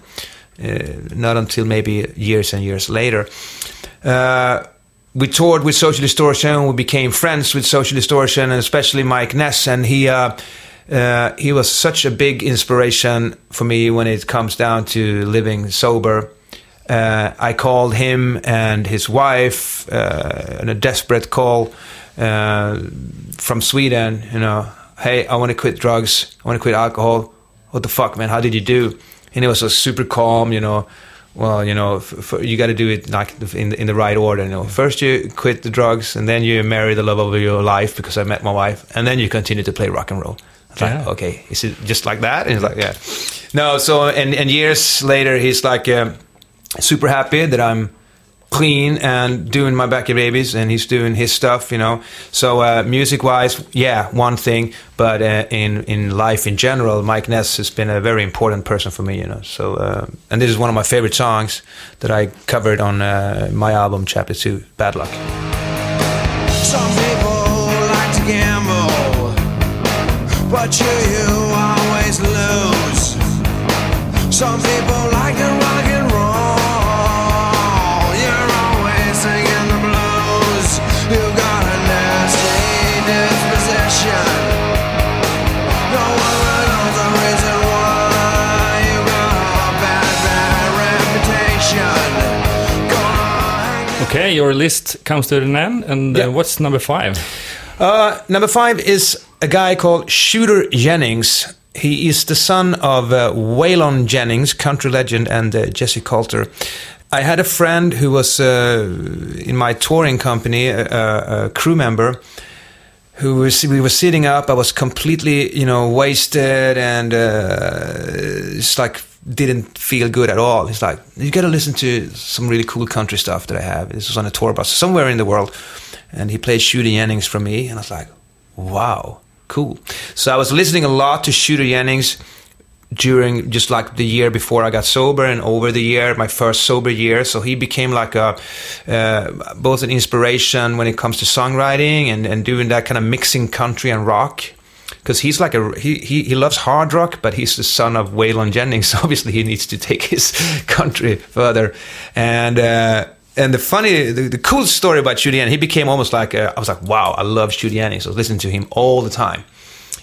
Uh, not until maybe years and years later. Uh, we toured with Social Distortion. We became friends with Social Distortion, and especially Mike Ness. And he uh, uh, he was such a big inspiration for me when it comes down to living sober. Uh, I called him and his wife uh, in a desperate call uh, from Sweden. You know, hey, I want to quit drugs. I want to quit alcohol. What the fuck, man? How did you do? And he was so super calm. You know, well, you know, f- f- you got to do it like in in the right order. You know, first you quit the drugs, and then you marry the love of your life because I met my wife, and then you continue to play rock and roll. Was like, okay, is it just like that? And he's like, yeah. No, so and and years later, he's like um, super happy that I'm clean and doing my Backyard Babies, and he's doing his stuff, you know. So uh, music wise, yeah, one thing, but uh, in in life in general, Mike Ness has been a very important person for me, you know. So uh, and this is one of my favorite songs that I covered on uh, my album Chapter Two, Bad Luck.
Some people like to gamble, but you, you always lose. Some people
your list comes to an end, and uh,
Yeah.
what's number five?
Uh, number five is a guy called Shooter Jennings. He is the son of uh, Waylon Jennings, country legend, and uh, Jessi Colter. I had a friend who was uh, in my touring company, a, crew member, who was we were sitting up. I was completely, you know, wasted and uh, it's like didn't feel good at all. He's like, you got to listen to some really cool country stuff that I have. This was on a tour bus somewhere in the world, and he played Shooter Jennings for me, and I was like, wow, cool. So I was listening a lot to Shooter Jennings during just like the year before I got sober and over the year, my first sober year. So he became like a uh, both an inspiration when it comes to songwriting and, and doing that kind of mixing country and rock. Because he's like a he, he he loves hard rock, but he's the son of Waylon Jennings. So obviously, he needs to take his country further. And uh, and the funny, the, the cool story about Jennings, he became almost like a, I was like, wow, I love Shooter Jennings. I was listening to him all the time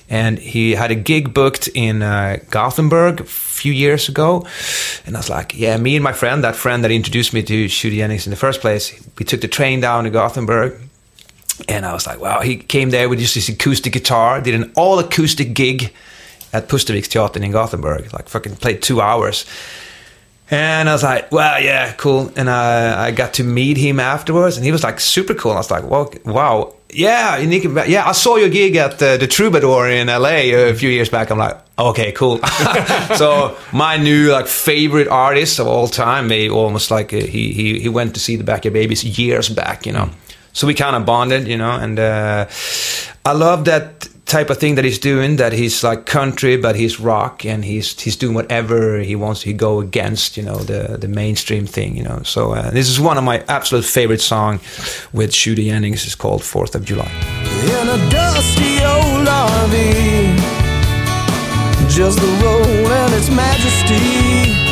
and he had a gig booked in uh, Gothenburg a few years ago. And I was like, yeah, me and my friend, that friend that introduced me to Jennings in the first place, we took the train down to Gothenburg. And I was like, wow, he came there with just his acoustic guitar, did an all acoustic gig at Pusterviksteatern in Gothenburg, like fucking played two hours. And I was like, well, yeah, cool. And I, I got to meet him afterwards, and he was like super cool. And I was like, well, wow, yeah, yeah, I saw your gig at the, the Troubadour in LA a few years back. I'm like, okay, cool. so my new like favorite artist of all time, maybe almost like uh, he he he went to see the Backyard Babies years back, you know. So we kind of bonded, you know, and uh, I love that type of thing that he's doing. That he's like country, but he's rock, and he's he's doing whatever he wants. He go against, you know, the the mainstream thing, you know. So uh, this is one of my absolute favorite song with Shooter Jennings. It's called Fourth of July.
in a dusty old. Just the and its majesty.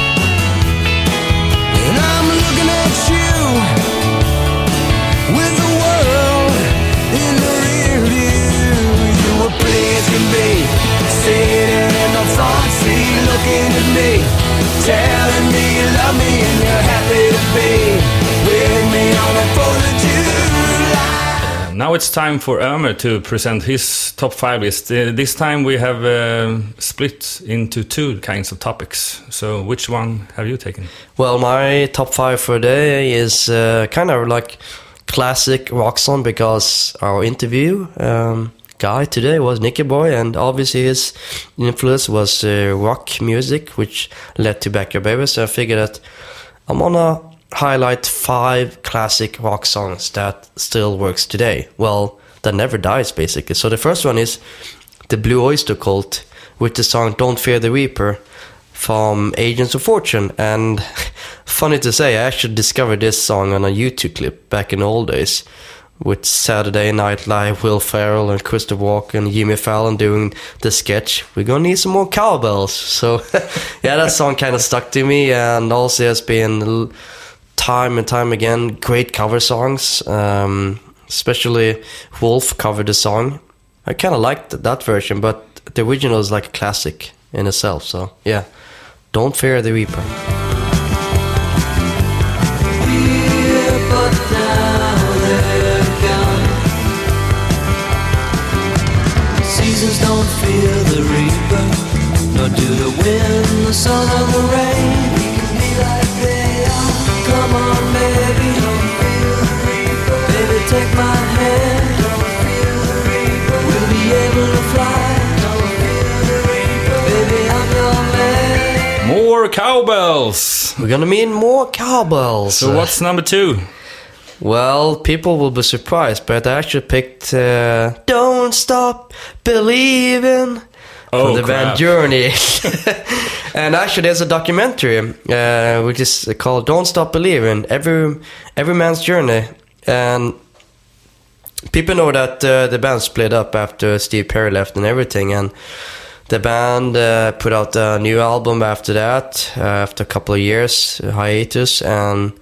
It's time for Ömer to present his top five list. Uh, this time we have uh, split into two kinds of topics. So which one have you taken?
Well, my top five for today is uh, kind of like classic rock song because our interview um, guy today was Nicke Borg, and obviously his influence was uh, rock music, which led to Backyard Baby. So I figured that I'm gonna highlight five classic rock songs that still works today. Well, that never dies basically. So the first one is the Blue Oyster Cult with the song "Don't Fear the Reaper." from Agents of Fortune. And funny to say, I actually discovered this song on a YouTube clip back in the old days with Saturday Night Live, Will Ferrell and Christopher Walken and Jimmy Fallon doing the sketch. We're gonna need some more cowbells. So yeah, that song kind of stuck to me, and also has been time and time again great cover songs. Um, especially Wolf covered the song. I kind of liked that version, but the original is like a classic in itself. So yeah, don't fear the Reaper.
Seasons don't fear the reaper, nor do the wind, the sun, or the rain. Take my hand. Don't feel the reaper. We'll be able to fly. Don't feel the reaper. Baby, I'm your man.
More cowbells!
We're gonna mean more cowbells.
So what's number two?
Well, people will be surprised, but I actually picked uh, "Don't Stop Believing"
Oh,
from the
crap.
band Journey. and actually, there's a documentary uh, which is called "Don't Stop Believing." Every every man's journey, and people know that uh, the band split up after Steve Perry left and everything, and the band uh, put out a new album after that, uh, after a couple of years hiatus, and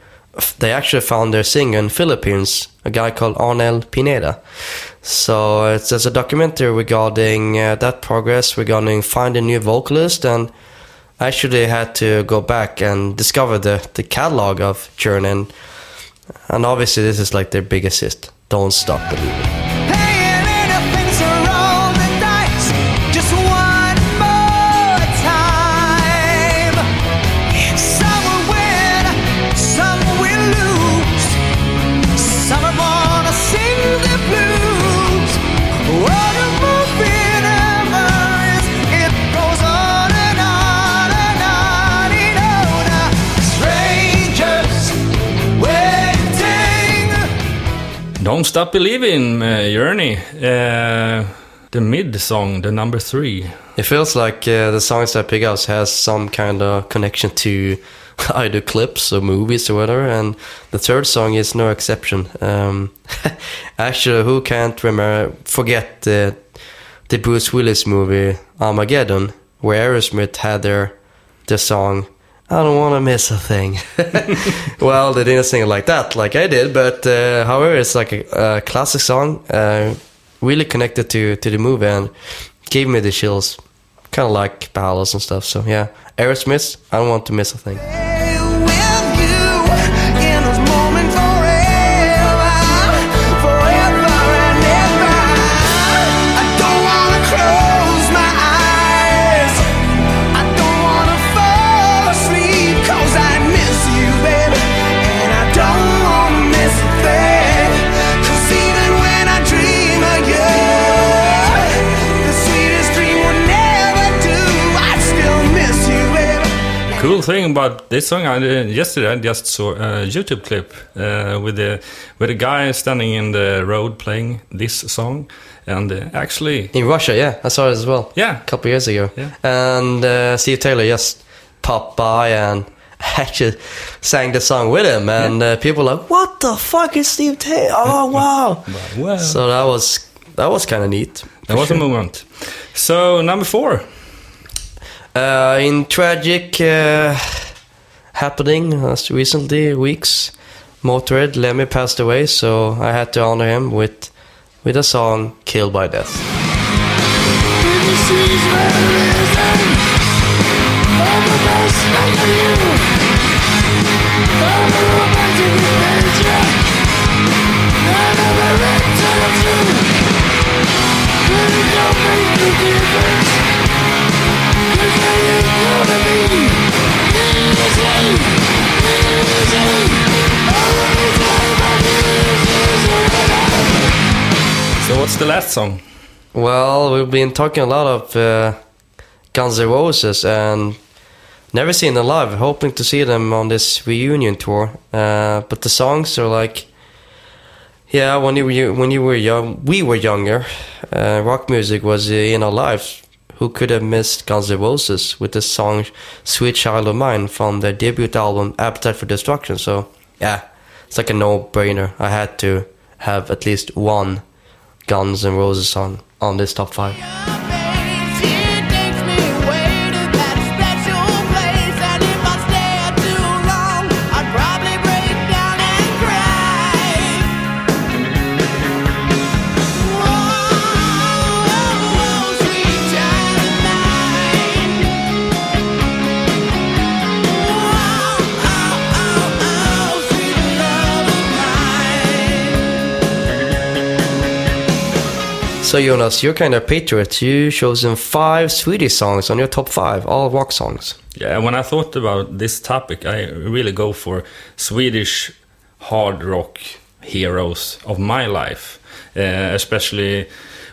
they actually found their singer in Philippines, a guy called Arnel Pineda. So it's there's a documentary regarding uh, that progress, regarding finding a new vocalist, and I actually had to go back and discover the the catalog of Journey, and, and obviously this is like their biggest hit. Don't stop believing.
Don't Stop Believing, Journey. Uh, the mid song, the number three.
It feels like uh, the songs that pick us has some kind of connection to either clips or movies or whatever, and the third song is no exception. Um, actually, who can't remember forget the the Bruce Willis movie Armageddon, where Aerosmith had their their song. I don't want to miss a thing. well, they didn't sing it like that, like I did, but uh, however, it's like a, a classic song, uh, really connected to to the movie and gave me the chills, kind of like ballads and stuff. So yeah, Aerosmith. I don't want to miss a thing.
Thing
about this song, I, uh, yesterday I just saw a YouTube clip uh, with the with a guy standing in the road playing this song, and uh, actually,
In Russia, yeah, I saw it as well.
yeah,
a couple years ago.
Yeah.
And uh, Steve Taylor just popped by and actually sang the song with him, and uh, people were like, "What the fuck is Steve Taylor? Oh wow!"
well,
so that was that was kind of neat.
that was a moment. So number four,
Uh, in tragic uh, happening last recently weeks, Motorhead Lemmy passed away, so I had to honor him with with a song "Killed by Death."
What's the last song?
Well, we've been talking a lot of uh, Guns N' Roses and never seen them live. Hoping to see them on this reunion tour. Uh, but the songs are like, yeah, when you were when you were young, we were younger. Uh, rock music was uh, in our lives. Who could have missed Guns N' Roses with the song "Sweet Child of Mine" from their debut album "Appetite for Destruction"? So yeah, it's like a no-brainer. I had to have at least one Guns N' Roses song on this top five. So Jonas, you're kind of patriot. You chosen five Swedish songs on your top five, all rock songs.
Yeah, when I thought about this topic, I really go for Swedish hard rock heroes of my life, uh, especially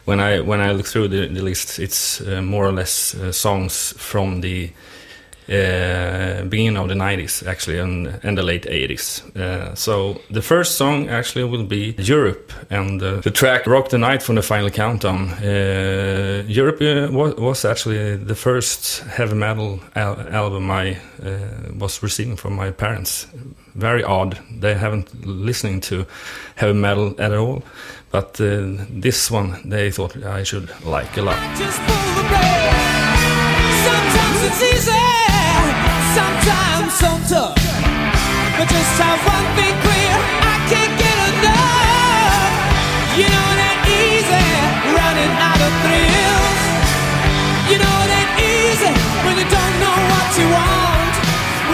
when I when I look through the, the list. It's uh, more or less uh, songs from the uh, beginning of the 90s, actually, and, and the late 80s. Uh, so the first song actually will be Europe, and uh, the track "Rock the Night" from the Final Countdown. Uh, Europe uh, was, was actually the first heavy metal al- album I was receiving from my parents. Very odd; they haven't listening to heavy metal at all. But this one, they thought I should like a lot.
Sometimes it's easy, sometimes so tough. But just have one thing clear, I can't get enough. You know that easy, running out of thrills. You know that easy when you don't know what you want.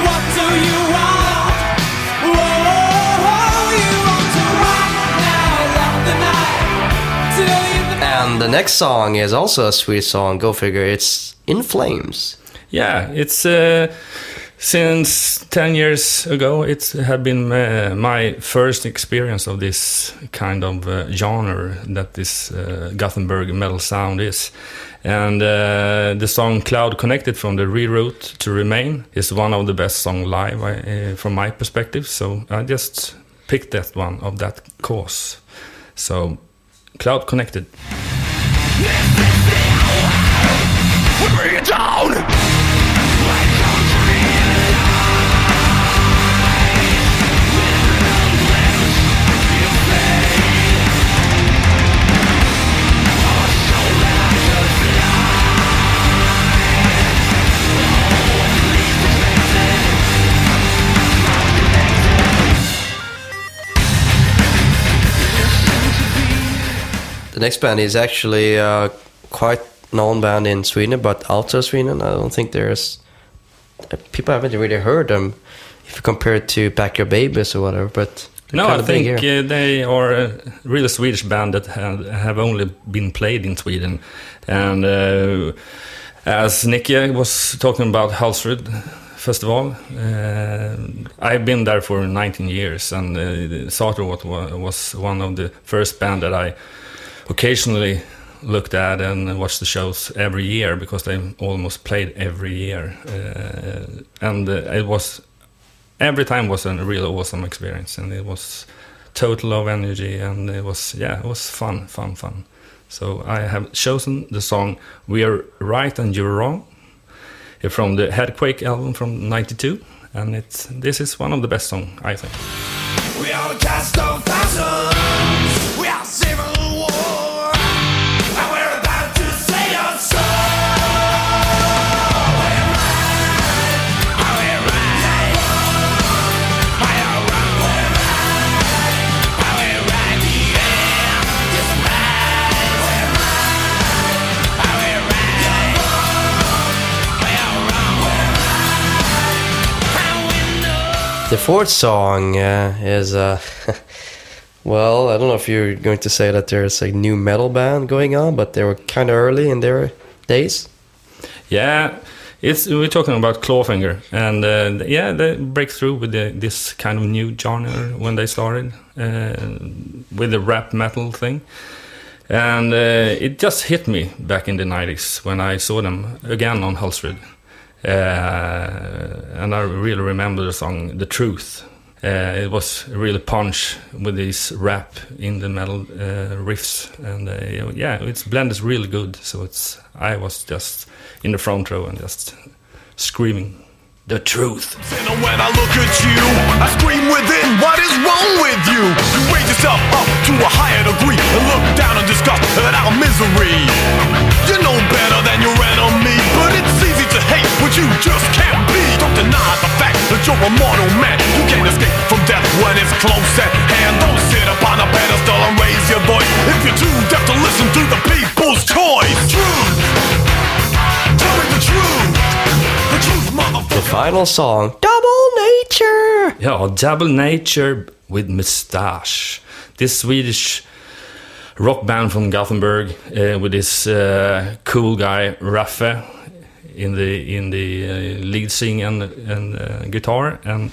What do you want? The.
And the next song is also a Swedish song. Go figure. It's In Flames.
Yeah, it's uh, since 10 years ago, it had been uh, my first experience of this kind of uh, genre that this uh, Gothenburg metal sound is. And uh, the song Cloud Connected from the Reroute to Remain is one of the best songs live uh, from my perspective. So I just picked that one of that course. So Cloud Connected.
You
Bring it down!
The next band is actually uh, quite known band in Sweden, but outside Sweden, I don't think there's people haven't really heard them if you compare it to Backyard Babies or whatever. But
No, I think uh, they are a real Swedish band that have, have only been played in Sweden. And uh, as Nicke was talking about Hultsfred Festival, uh, I've been there for 19 years, and uh, Sator was, was one of the first band that I occasionally looked at and watched the shows every year because they almost played every year, uh, and uh, it was every time was a really awesome experience, and it was total of energy, and it was yeah, it was fun, fun, fun. So I have chosen the song "We Are Right and You're Wrong" from the Headquake album from '92, and it's this is one of the best songs I think.
The
fourth song uh, is, uh, well, I don't know if you're going to say that there's a new metal band going on, but they were kind of early in their days.
Yeah, it's we're talking about Clawfinger, and uh, yeah, they break through with the, this kind of new genre when they started uh, with the rap metal thing, and uh, it just hit me back in the '90s when I saw them again on Hultsfred, uh, and I really remember the song "The Truth." Uh, it was really punch with this rap in the metal uh, riffs, and uh, yeah, its blend is really good. So it's I was just in the front row and just screaming the truth.
And when I look at you, I scream within, what is wrong with you? You raise yourself up to a higher degree and look down and discuss at our misery. You know better than your enemy, but it's hate what you just can't be. Don't deny the fact that you're a mortal man. You can't escape from death when it's close at hand. Don't sit upon a pedestal and raise your voice if you're too deaf to listen to the people's choice. Truth. Tell me the truth. The truth, motherfucker.
The final song, Double Nature!
Yeah, Double Nature with Mustasch. This Swedish rock band from Gothenburg uh, with this uh, cool guy Raffe in the in the uh, lead sing and and uh, guitar. And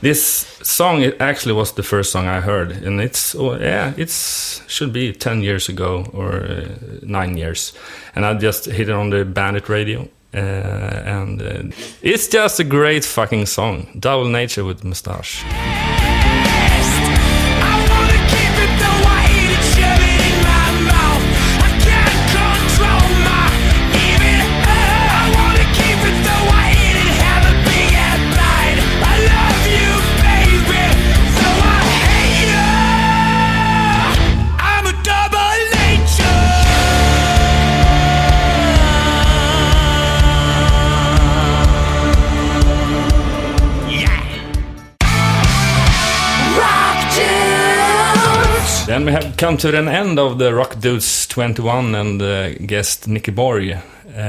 this song it actually was the first song I heard. And it's oh, yeah it's should be 10 years ago or uh, 9 years. And I just hit it on the Bandit radio uh, and uh, it's just a great fucking song. Double Nature with Mustasch come to an end of the Rock Dudes 21 and uh, guest Nicke Borg. Uh,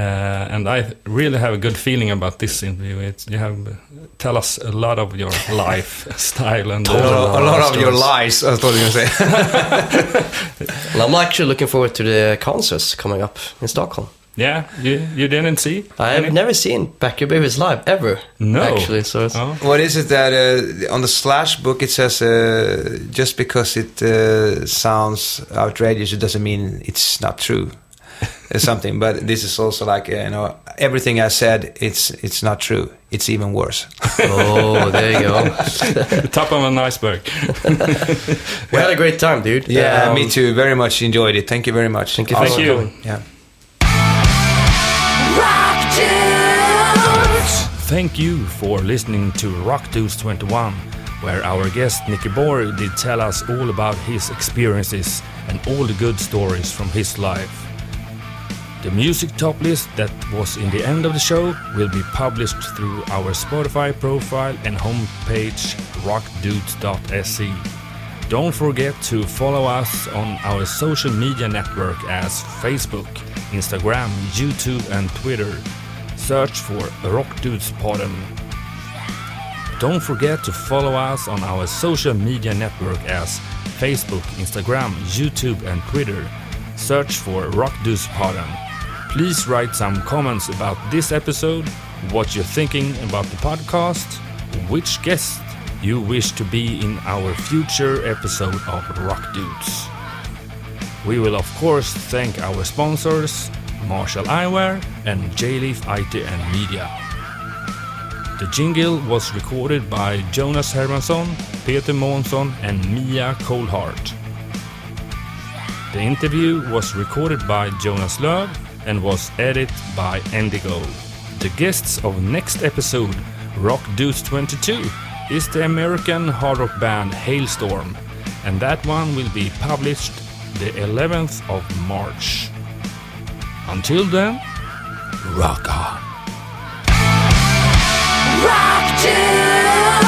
and I really have a good feeling about this interview. It, you have tell us a lot of your life style and
A lot, a lot of your lies, I thought you were going to say.
And I'm actually looking forward to the concerts coming up in Stockholm.
Yeah, you you didn't see?
I've
any?
never seen Backyard Babies live ever.
No.
actually. So it's,
Oh.
What is it that uh, on the Slash book it says uh, just because it uh, sounds outrageous, it doesn't mean it's not true. Or something, but this is also like uh, you know everything I said. It's it's not true. it's even worse.
Oh, there you go.
The top of an iceberg.
we had a great time, dude.
Yeah,
Um,
me too. Very much enjoyed it. Thank you very much.
Thank you.
Thank
for
you.
Coming.
Yeah.
Thank you for listening to Rock Dudes 21, where our guest Nicke Borg did tell us all about his experiences and all the good stories from his life. The music top list that was in the end of the show will be published through our Spotify profile and homepage rockdudes.se. Don't forget to follow us on our social media network as Facebook, Instagram, YouTube, and Twitter. Search for Rock Dudes Podden. Don't forget to follow us on our social media network as Facebook, Instagram, YouTube, and Twitter. Search for Rock Dudes Podden. Please write some comments about this episode, what you're thinking about the podcast, which guest you wish to be in our future episode of Rock Dudes. We will of course thank our sponsors, Marshall Eyewear and J-Leaf IT and Media. The jingle was recorded by Jonas Hermansson, Peter Månsson and Mia Colhart. The interview was recorded by Jonas Löv and was edited by Endigo. The guests of next episode, Rock Dudes 22, is the American hard rock band Halestorm, and that one will be published the 11th of March. Until then, rock on. Rock to